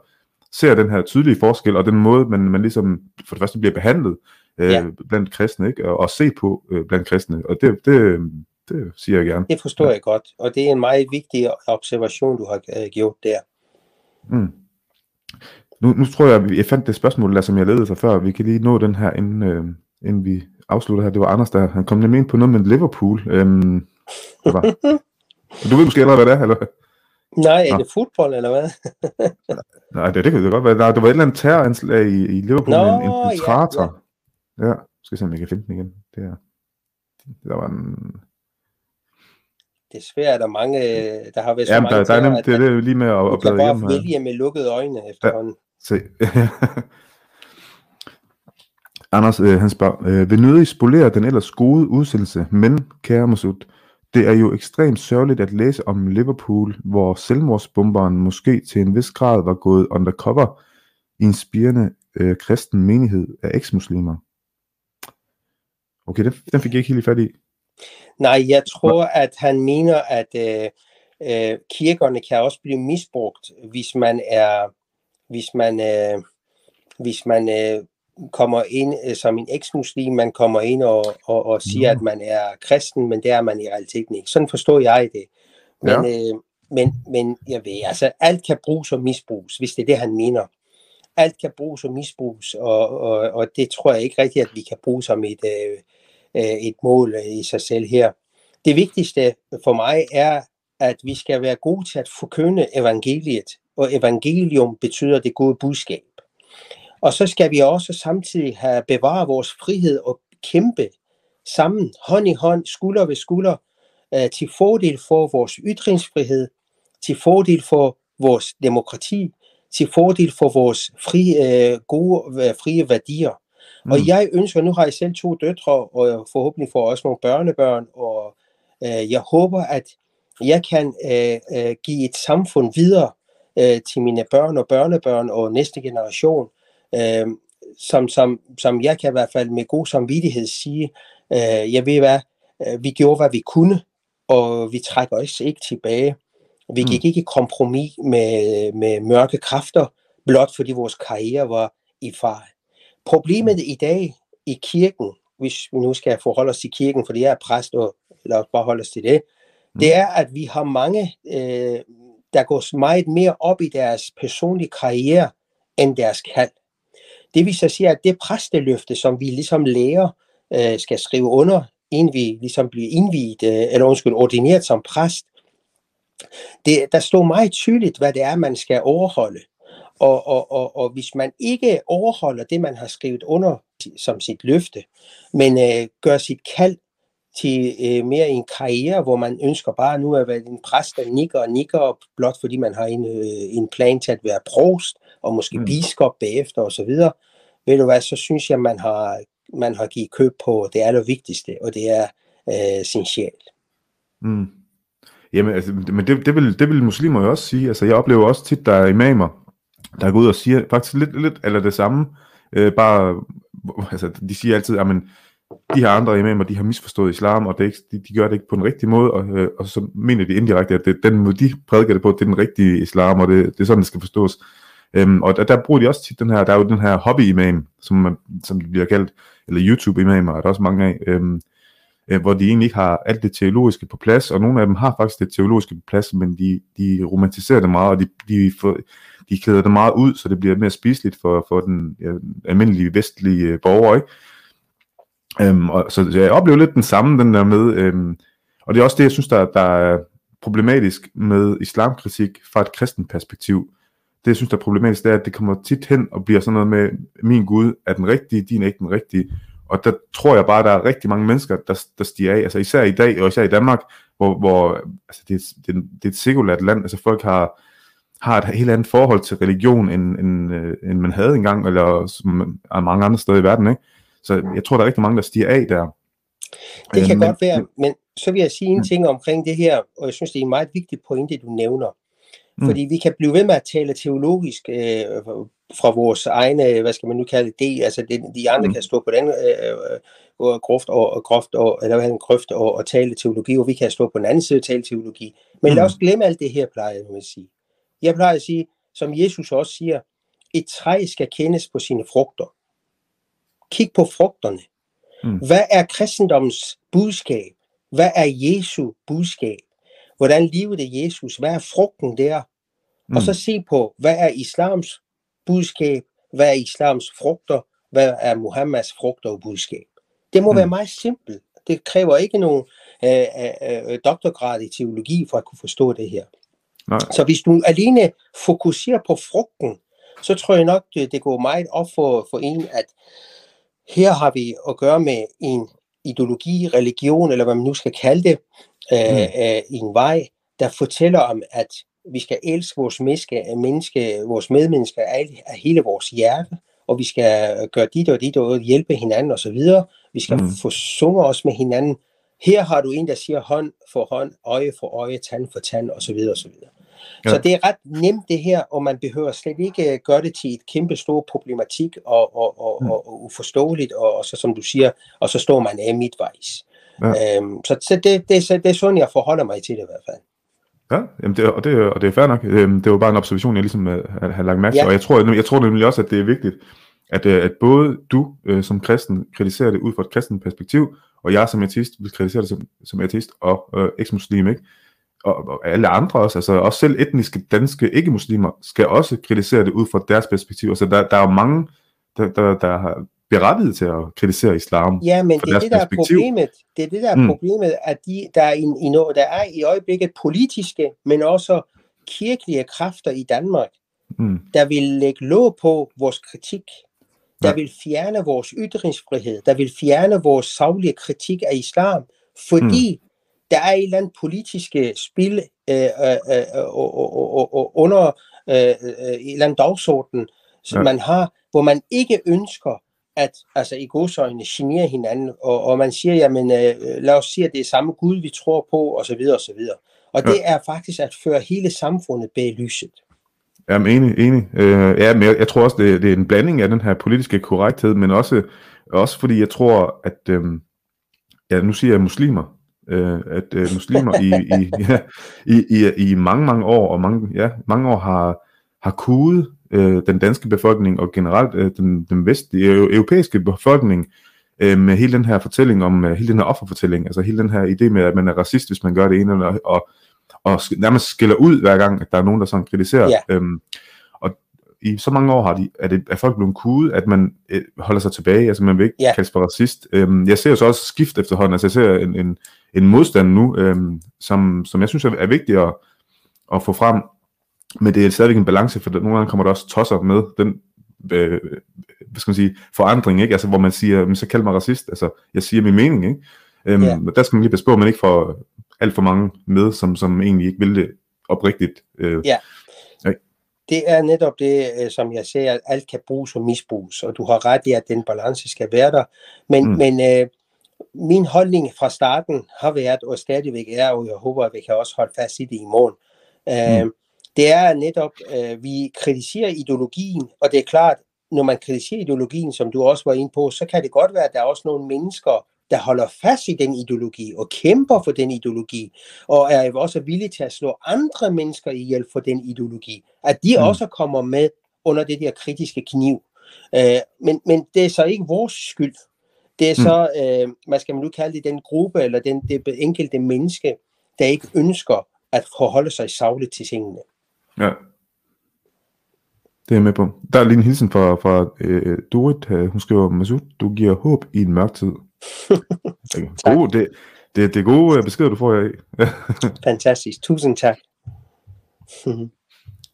ser den her tydelige forskel, og den måde, man, man ligesom for det første bliver behandlet øh, yeah. blandt kristne, ikke? Og, og se på øh, blandt kristne, og det, det, det siger jeg gerne. Det forstår ja. jeg godt, og det er en meget vigtig observation, du har øh, gjort der. Mm. Nu, nu tror jeg, at jeg fandt det spørgsmål, der, som jeg ledede sig før. Vi kan lige nå den her, inden, øh, inden vi afslutter her. Det var Anders, der han kom nemlig ind på noget med Liverpool. Øhm, det var. Du ved måske allerede, hvad det er, eller Nej, er det fodbold, eller hvad? Nej, det, det kan det godt være. Der, der var et eller andet terroranslag i, i Liverpool, Nå, en infiltrator. Ja, ja. ja. Skal se, om jeg kan finde den igen. Det er, der var en... Det er svært, der mange, der har været så ja, mange der, der er nemt, det, det er lige med at, at bladre hjem. Du kan bare vælge med lukkede øjne efterhånden. Ja, se. Anders, øh, han spørger, øh, vil nødig spolere den ellers gode udsendelse, men kære Masud, det er jo ekstremt sørgeligt at læse om Liverpool, hvor selvmordsbomberen måske til en vis grad var gået undercover i en spirende øh, kristen menighed af eksmuslimer. Okay, den, den fik jeg ikke helt fat i. Nej, jeg tror, at han mener, at øh, øh, kirkerne kan også blive misbrugt, hvis man er, hvis man, øh, hvis man øh, kommer ind øh, som en eksmuslim, man kommer ind og, og, og siger, mm. at man er kristen, men det er man i realiteten ikke. Sådan forstår jeg det. Men, ja. øh, men, men jeg ved, altså alt kan bruges og misbruges, hvis det er det, han mener. Alt kan bruges og misbruges, og, og, og det tror jeg ikke rigtigt, at vi kan bruge som et, øh, øh et mål i sig selv her. Det vigtigste for mig er, at vi skal være gode til at forkynde evangeliet, og evangelium betyder det gode budskab. Og så skal vi også samtidig have bevare vores frihed og kæmpe sammen, hånd i hånd, skulder ved skulder, øh, til fordel for vores ytringsfrihed, til fordel for vores demokrati, til fordel for vores fri, øh, gode, øh, frie værdier. Mm. Og jeg ønsker, nu har jeg selv to døtre, og forhåbentlig får også nogle børnebørn, og øh, jeg håber, at jeg kan øh, øh, give et samfund videre øh, til mine børn og børnebørn og næste generation, øh, som, som, som jeg kan i hvert fald med god samvittighed sige, øh, jeg ved hvad, øh, vi gjorde, hvad vi kunne, og vi trækker os ikke tilbage. Vi gik mm. ikke i kompromis med, med mørke kræfter, blot fordi vores karriere var i far. Problemet i dag i kirken, hvis vi nu skal forholde os til kirken, fordi jeg er præst, og lad os bare holde os til det, mm. det er, at vi har mange, øh, der går meget mere op i deres personlige karriere, end deres kald. Det vi så siger, at det præsteløfte, som vi ligesom lærer, øh, skal skrive under, inden vi ligesom bliver indviet, øh, eller undskyld, ordineret som præst, det, der står meget tydeligt, hvad det er, man skal overholde. Og, og, og, og hvis man ikke overholder det, man har skrevet under som sit løfte, men øh, gør sit kald til øh, mere en karriere, hvor man ønsker bare nu at være en præst, der nikker og nikker, blot fordi man har en, øh, en plan til at være prost, og måske mm. biskop bagefter osv., ved du hvad, så synes jeg, man har, man har givet køb på det allervigtigste, og det er øh, sin sjæl. Mm. Jamen, altså, men det, det, vil, det vil muslimer jo også sige. Altså, jeg oplever også tit, der er imamer, der går ud og siger faktisk lidt, lidt eller det samme. Øh, bare, altså, de siger altid, at de her andre imamer, de har misforstået islam, og det er ikke, de, de gør det ikke på den rigtige måde, og, øh, og så mener de indirekte, at det, den måde, de prædiker det på, det er den rigtige islam, og det, det er sådan, det skal forstås. Øhm, og der, der bruger de også tit den her, der er jo den her hobby-imam, som, man, som de bliver kaldt, eller YouTube-imamer, er der også mange af, øhm, øh, hvor de egentlig ikke har alt det teologiske på plads, og nogle af dem har faktisk det teologiske på plads, men de, de romantiserer det meget, og de, de, for, de klæder det meget ud, så det bliver mere spiseligt for, for den ja, almindelige vestlige øh, borger, ikke? Øhm, og, så jeg oplever lidt den samme, den der med, øhm, og det er også det, jeg synes, der, der er problematisk med islamkritik fra et kristen perspektiv. Det, jeg synes, der er problematisk, det er, at det kommer tit hen og bliver sådan noget med, min Gud er den rigtige, din er ikke den rigtige. Og der tror jeg bare, at der er rigtig mange mennesker, der, der stiger af, altså især i dag, og især i Danmark, hvor, hvor altså det, det, det er et sekulært land, altså folk har, har et helt andet forhold til religion, end, end, øh, end man havde engang, eller som er mange andre steder i verden, ikke? Så jeg tror, der er rigtig mange, der stiger af der. Det kan men, godt være, men så vil jeg sige en ting omkring det her, og jeg synes, det er en meget vigtig pointe, du nævner. Mm. Fordi vi kan blive ved med at tale teologisk øh, fra vores egne, hvad skal man nu kalde det, altså det, de andre mm. kan stå på den øh, øh, groft og, og groft og, eller hvad en grøft og, og tale teologi, og vi kan stå på den anden side og tale teologi. Men mm. lad os glemme alt det her, plejer jeg at sige. Jeg plejer at sige, som Jesus også siger, et træ skal kendes på sine frugter. Kig på frugterne. Mm. Hvad er kristendommens budskab? Hvad er Jesu budskab? Hvordan livet er Jesus? Hvad er frugten der? Mm. Og så se på, hvad er islams budskab? Hvad er islams frugter? Hvad er Muhammeds frugter og budskab? Det må mm. være meget simpelt. Det kræver ikke nogen øh, øh, øh, doktorgrad i teologi for at kunne forstå det her. Nej. Så hvis du alene fokuserer på frugten, så tror jeg nok, det, det går meget op for, for en, at her har vi at gøre med en ideologi, religion, eller hvad man nu skal kalde det, øh, mm. øh, en vej, der fortæller om, at vi skal elske vores menneske, menneske vores medmennesker af, af hele vores hjerte, og vi skal gøre dit og dit og hjælpe hinanden osv. Vi skal mm. forsunge os med hinanden. Her har du en, der siger hånd for hånd, øje for øje, tand for tand osv. osv. Ja. Så det er ret nemt det her, og man behøver slet ikke øh, gøre det til et kæmpe stor problematik og, og, og, mm. og, og uforståeligt, og, og så som du siger, og så står man af midtvejs. Ja. Øhm, så så det, det, det, det er sådan, jeg forholder mig til det i hvert fald. Ja, jamen det, og, det, og det er fair nok. Øhm, det var bare en observation, jeg ligesom øh, har, lagt mærke til. Ja. Og jeg tror, jeg tror nemlig også, at det er vigtigt, at, øh, at både du øh, som kristen kritiserer det ud fra et kristen perspektiv, og jeg som ateist vil kritisere det som, som ateist og øh, eksmuslim, ikke? og, og alle andre også, altså også selv etniske danske ikke-muslimer, skal også kritisere det ud fra deres perspektiv. Altså der, der er jo mange, der, der, der har berettiget til at kritisere islam. Ja, men det er det, der er problemet. Det er det, der er mm. problemet, at de, der, er i, i der er i øjeblikket politiske, men også kirkelige kræfter i Danmark, mm. der vil lægge låg på vores kritik, der ja. vil fjerne vores ytringsfrihed, der vil fjerne vores saglige kritik af islam, fordi mm. der er et eller andet politiske spil øh, øh, øh, under øh, et eller andet dagsorden, som ja. man har, hvor man ikke ønsker at altså i godsøjne generer hinanden, og, og man siger, jamen øh, lad os sige, at det er samme Gud, vi tror på, og så videre, og så videre. Og ja. det er faktisk at føre hele samfundet bag lyset. Jamen enig, enig. Øh, ja, men jeg, jeg tror også, det, det er en blanding af den her politiske korrekthed, men også, også fordi jeg tror, at, øh, ja, nu siger jeg muslimer, øh, at øh, muslimer i, i, ja, i, i, i mange, mange år, og mange, ja, mange år har, har kudet øh, den danske befolkning, og generelt øh, den, den vestlige, europæiske befolkning, øh, med hele den her fortælling om, øh, hele den her offerfortælling, altså hele den her idé med, at man er racist, hvis man gør det ene, og, og og nærmest skiller ud hver gang, at der er nogen, der sådan kritiserer. Ja. Øhm, og i så mange år har de, er, det, er folk blevet kudet, at man øh, holder sig tilbage, altså man vil ikke ja. kaldes for racist. Øhm, jeg ser så også skift efterhånden, altså jeg ser en, en, en modstand nu, øhm, som, som jeg synes er, er vigtigt at, at få frem, men det er stadigvæk en balance, for nogle gange kommer der også tosser med den øh, hvad skal man sige, forandring, ikke? Altså, hvor man siger, men så kald mig racist, altså, jeg siger min mening, ikke? Øhm, ja. Der skal man lige passe på, at man ikke får alt for mange med, som, som egentlig ikke vil det oprigtigt. Øh, ja. ja. Det er netop det, øh, som jeg siger, at alt kan bruges og misbruges, og du har ret i, at den balance skal være der. Men, mm. men øh, min holdning fra starten har været, og stadigvæk er, og jeg håber, at vi kan også holde fast i det i morgen, øh, mm. Det er netop, øh, vi kritiserer ideologien, og det er klart, når man kritiserer ideologien, som du også var inde på, så kan det godt være, at der er også nogle mennesker, der holder fast i den ideologi og kæmper for den ideologi, og er også villige til at slå andre mennesker ihjel for den ideologi, at de mm. også kommer med under det der kritiske kniv. Øh, men, men det er så ikke vores skyld. Det er mm. så, øh, hvad skal man nu kalde det, den gruppe eller den, det enkelte menneske, der ikke ønsker at forholde sig savligt til tingene. Ja. Det er jeg med på. Der er lige en hilsen fra, fra øh, Dorit. Hun skriver, Masud, du giver håb i en mørk tid. gode, det, det, det er gode øh, beskeder, du får af. Fantastisk. Tusind tak.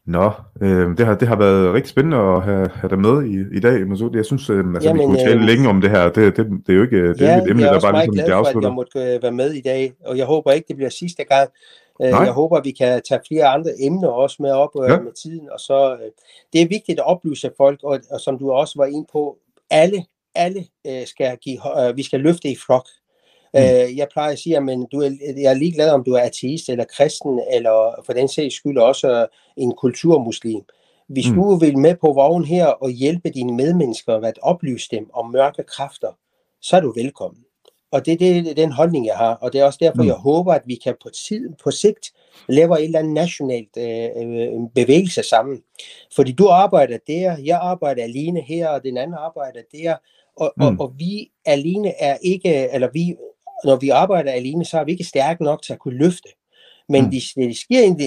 Nå, øh, det, har, det har været rigtig spændende at have, have dig med i, i dag, Masoud. Jeg synes, øh, altså, Jamen, vi kunne tale øh, længe om det her. Det, det, det er jo ikke det er ja, et emne, der bare ligesom bliver afsluttet. Jeg er også meget glad for, at jeg måtte øh, være med i dag, og jeg håber ikke, det bliver sidste gang. Øh. Jeg håber, at vi kan tage flere andre emner også med op ja. med tiden. Og så, det er vigtigt at oplyse folk, og, og som du også var inde på, alle alle øh, skal give, øh, vi skal løfte i flok. Mm. Øh, jeg plejer at sige, at du er, jeg er ligeglad om du er ateist eller kristen, eller for den sags skyld også en kulturmuslim. Hvis mm. du vil med på vognen her og hjælpe dine medmennesker at oplyse dem om mørke kræfter, så er du velkommen. Og det, det er den holdning, jeg har. Og det er også derfor, mm. jeg håber, at vi kan på, tid, på sigt lave et eller andet nationalt øh, øh, bevægelse sammen. Fordi du arbejder der, jeg arbejder alene her, og den anden arbejder der. Og, mm. og, og vi alene er ikke, eller vi, når vi arbejder alene, så er vi ikke stærke nok til at kunne løfte. Men mm. hvis det sker et,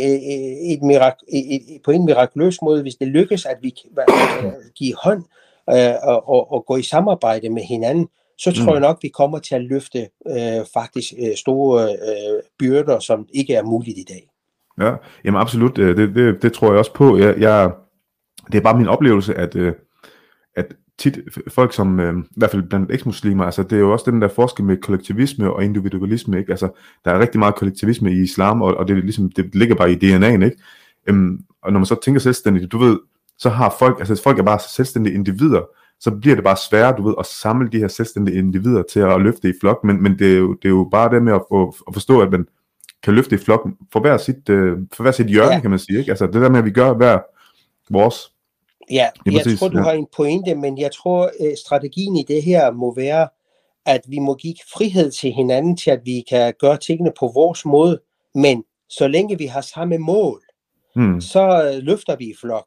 et mirak, et, et, på en mirakuløs måde, hvis det lykkes, at vi kan give hånd øh, og, og, og gå i samarbejde med hinanden, så tror mm. jeg nok, vi kommer til at løfte øh, faktisk øh, store øh, byrder, som ikke er muligt i dag. Ja, jamen absolut. Øh, det, det, det tror jeg også på. Jeg, jeg, det er bare min oplevelse, at, øh, at tit folk som, øh, i hvert fald blandt eksmuslimer, altså det er jo også den der forskel med kollektivisme og individualisme, ikke? Altså der er rigtig meget kollektivisme i islam, og, og det, ligesom, det ligger bare i DNA'en, ikke? Øhm, og når man så tænker selvstændigt, du ved, så har folk, altså folk er bare selvstændige individer, så bliver det bare sværere, du ved, at samle de her selvstændige individer til at løfte i flok, men, men det, er jo, det er jo bare det med at, få, at forstå, at man kan løfte i flok for hver sit, øh, for hver sit hjørne, ja. kan man sige, ikke? Altså det der med, at vi gør hver vores Ja, jeg præcis, tror, du ja. har en pointe, men jeg tror, øh, strategien i det her må være, at vi må give frihed til hinanden til, at vi kan gøre tingene på vores måde, men så længe vi har samme mål, mm. så øh, løfter vi i flok.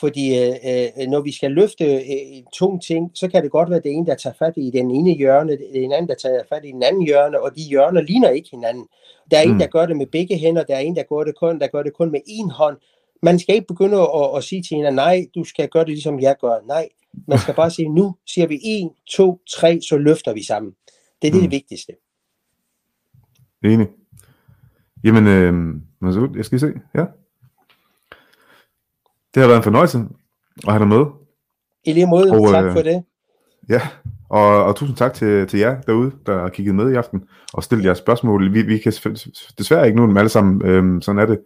Fordi øh, øh, når vi skal løfte øh, tung ting, så kan det godt være, at det er en, der tager fat i den ene hjørne, det er en anden, der tager fat i den anden hjørne, og de hjørner ligner ikke hinanden. Der er mm. en, der gør det med begge hænder, der er en, der gør det kun, der gør det kun med en hånd. Man skal ikke begynde at, at sige til hende, nej, du skal gøre det ligesom jeg gør. Nej, man skal bare sige, nu siger vi 1, 2, 3, så løfter vi sammen. Det er det, mm. det vigtigste. Enig. Jamen, øh, jeg skal se. Ja. Det har været en fornøjelse at have dig med. I lige måde, og, tak øh, for det. Ja, og, og tusind tak til, til jer derude, der har kigget med i aften og stillet jeres spørgsmål. Vi, vi kan desværre ikke nå dem alle sammen, øhm, sådan er det.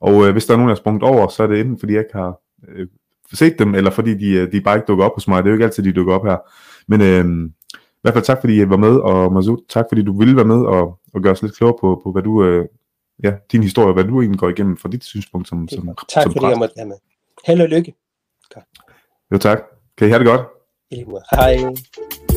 Og øh, hvis der er nogen, der har sprunget over, så er det enten fordi jeg ikke har øh, set dem, eller fordi de, øh, de bare ikke dukker op hos mig. Det er jo ikke altid, de dukker op her. Men øh, i hvert fald tak, fordi I var med, og Masud, tak fordi du ville være med og, og gøre os lidt klogere på, på hvad du, øh, ja, din historie, hvad du egentlig går igennem fra dit synspunkt som, som Tak som fordi præst. jeg måtte være med. Held og lykke. Jo tak. Kan I have det godt? Hej.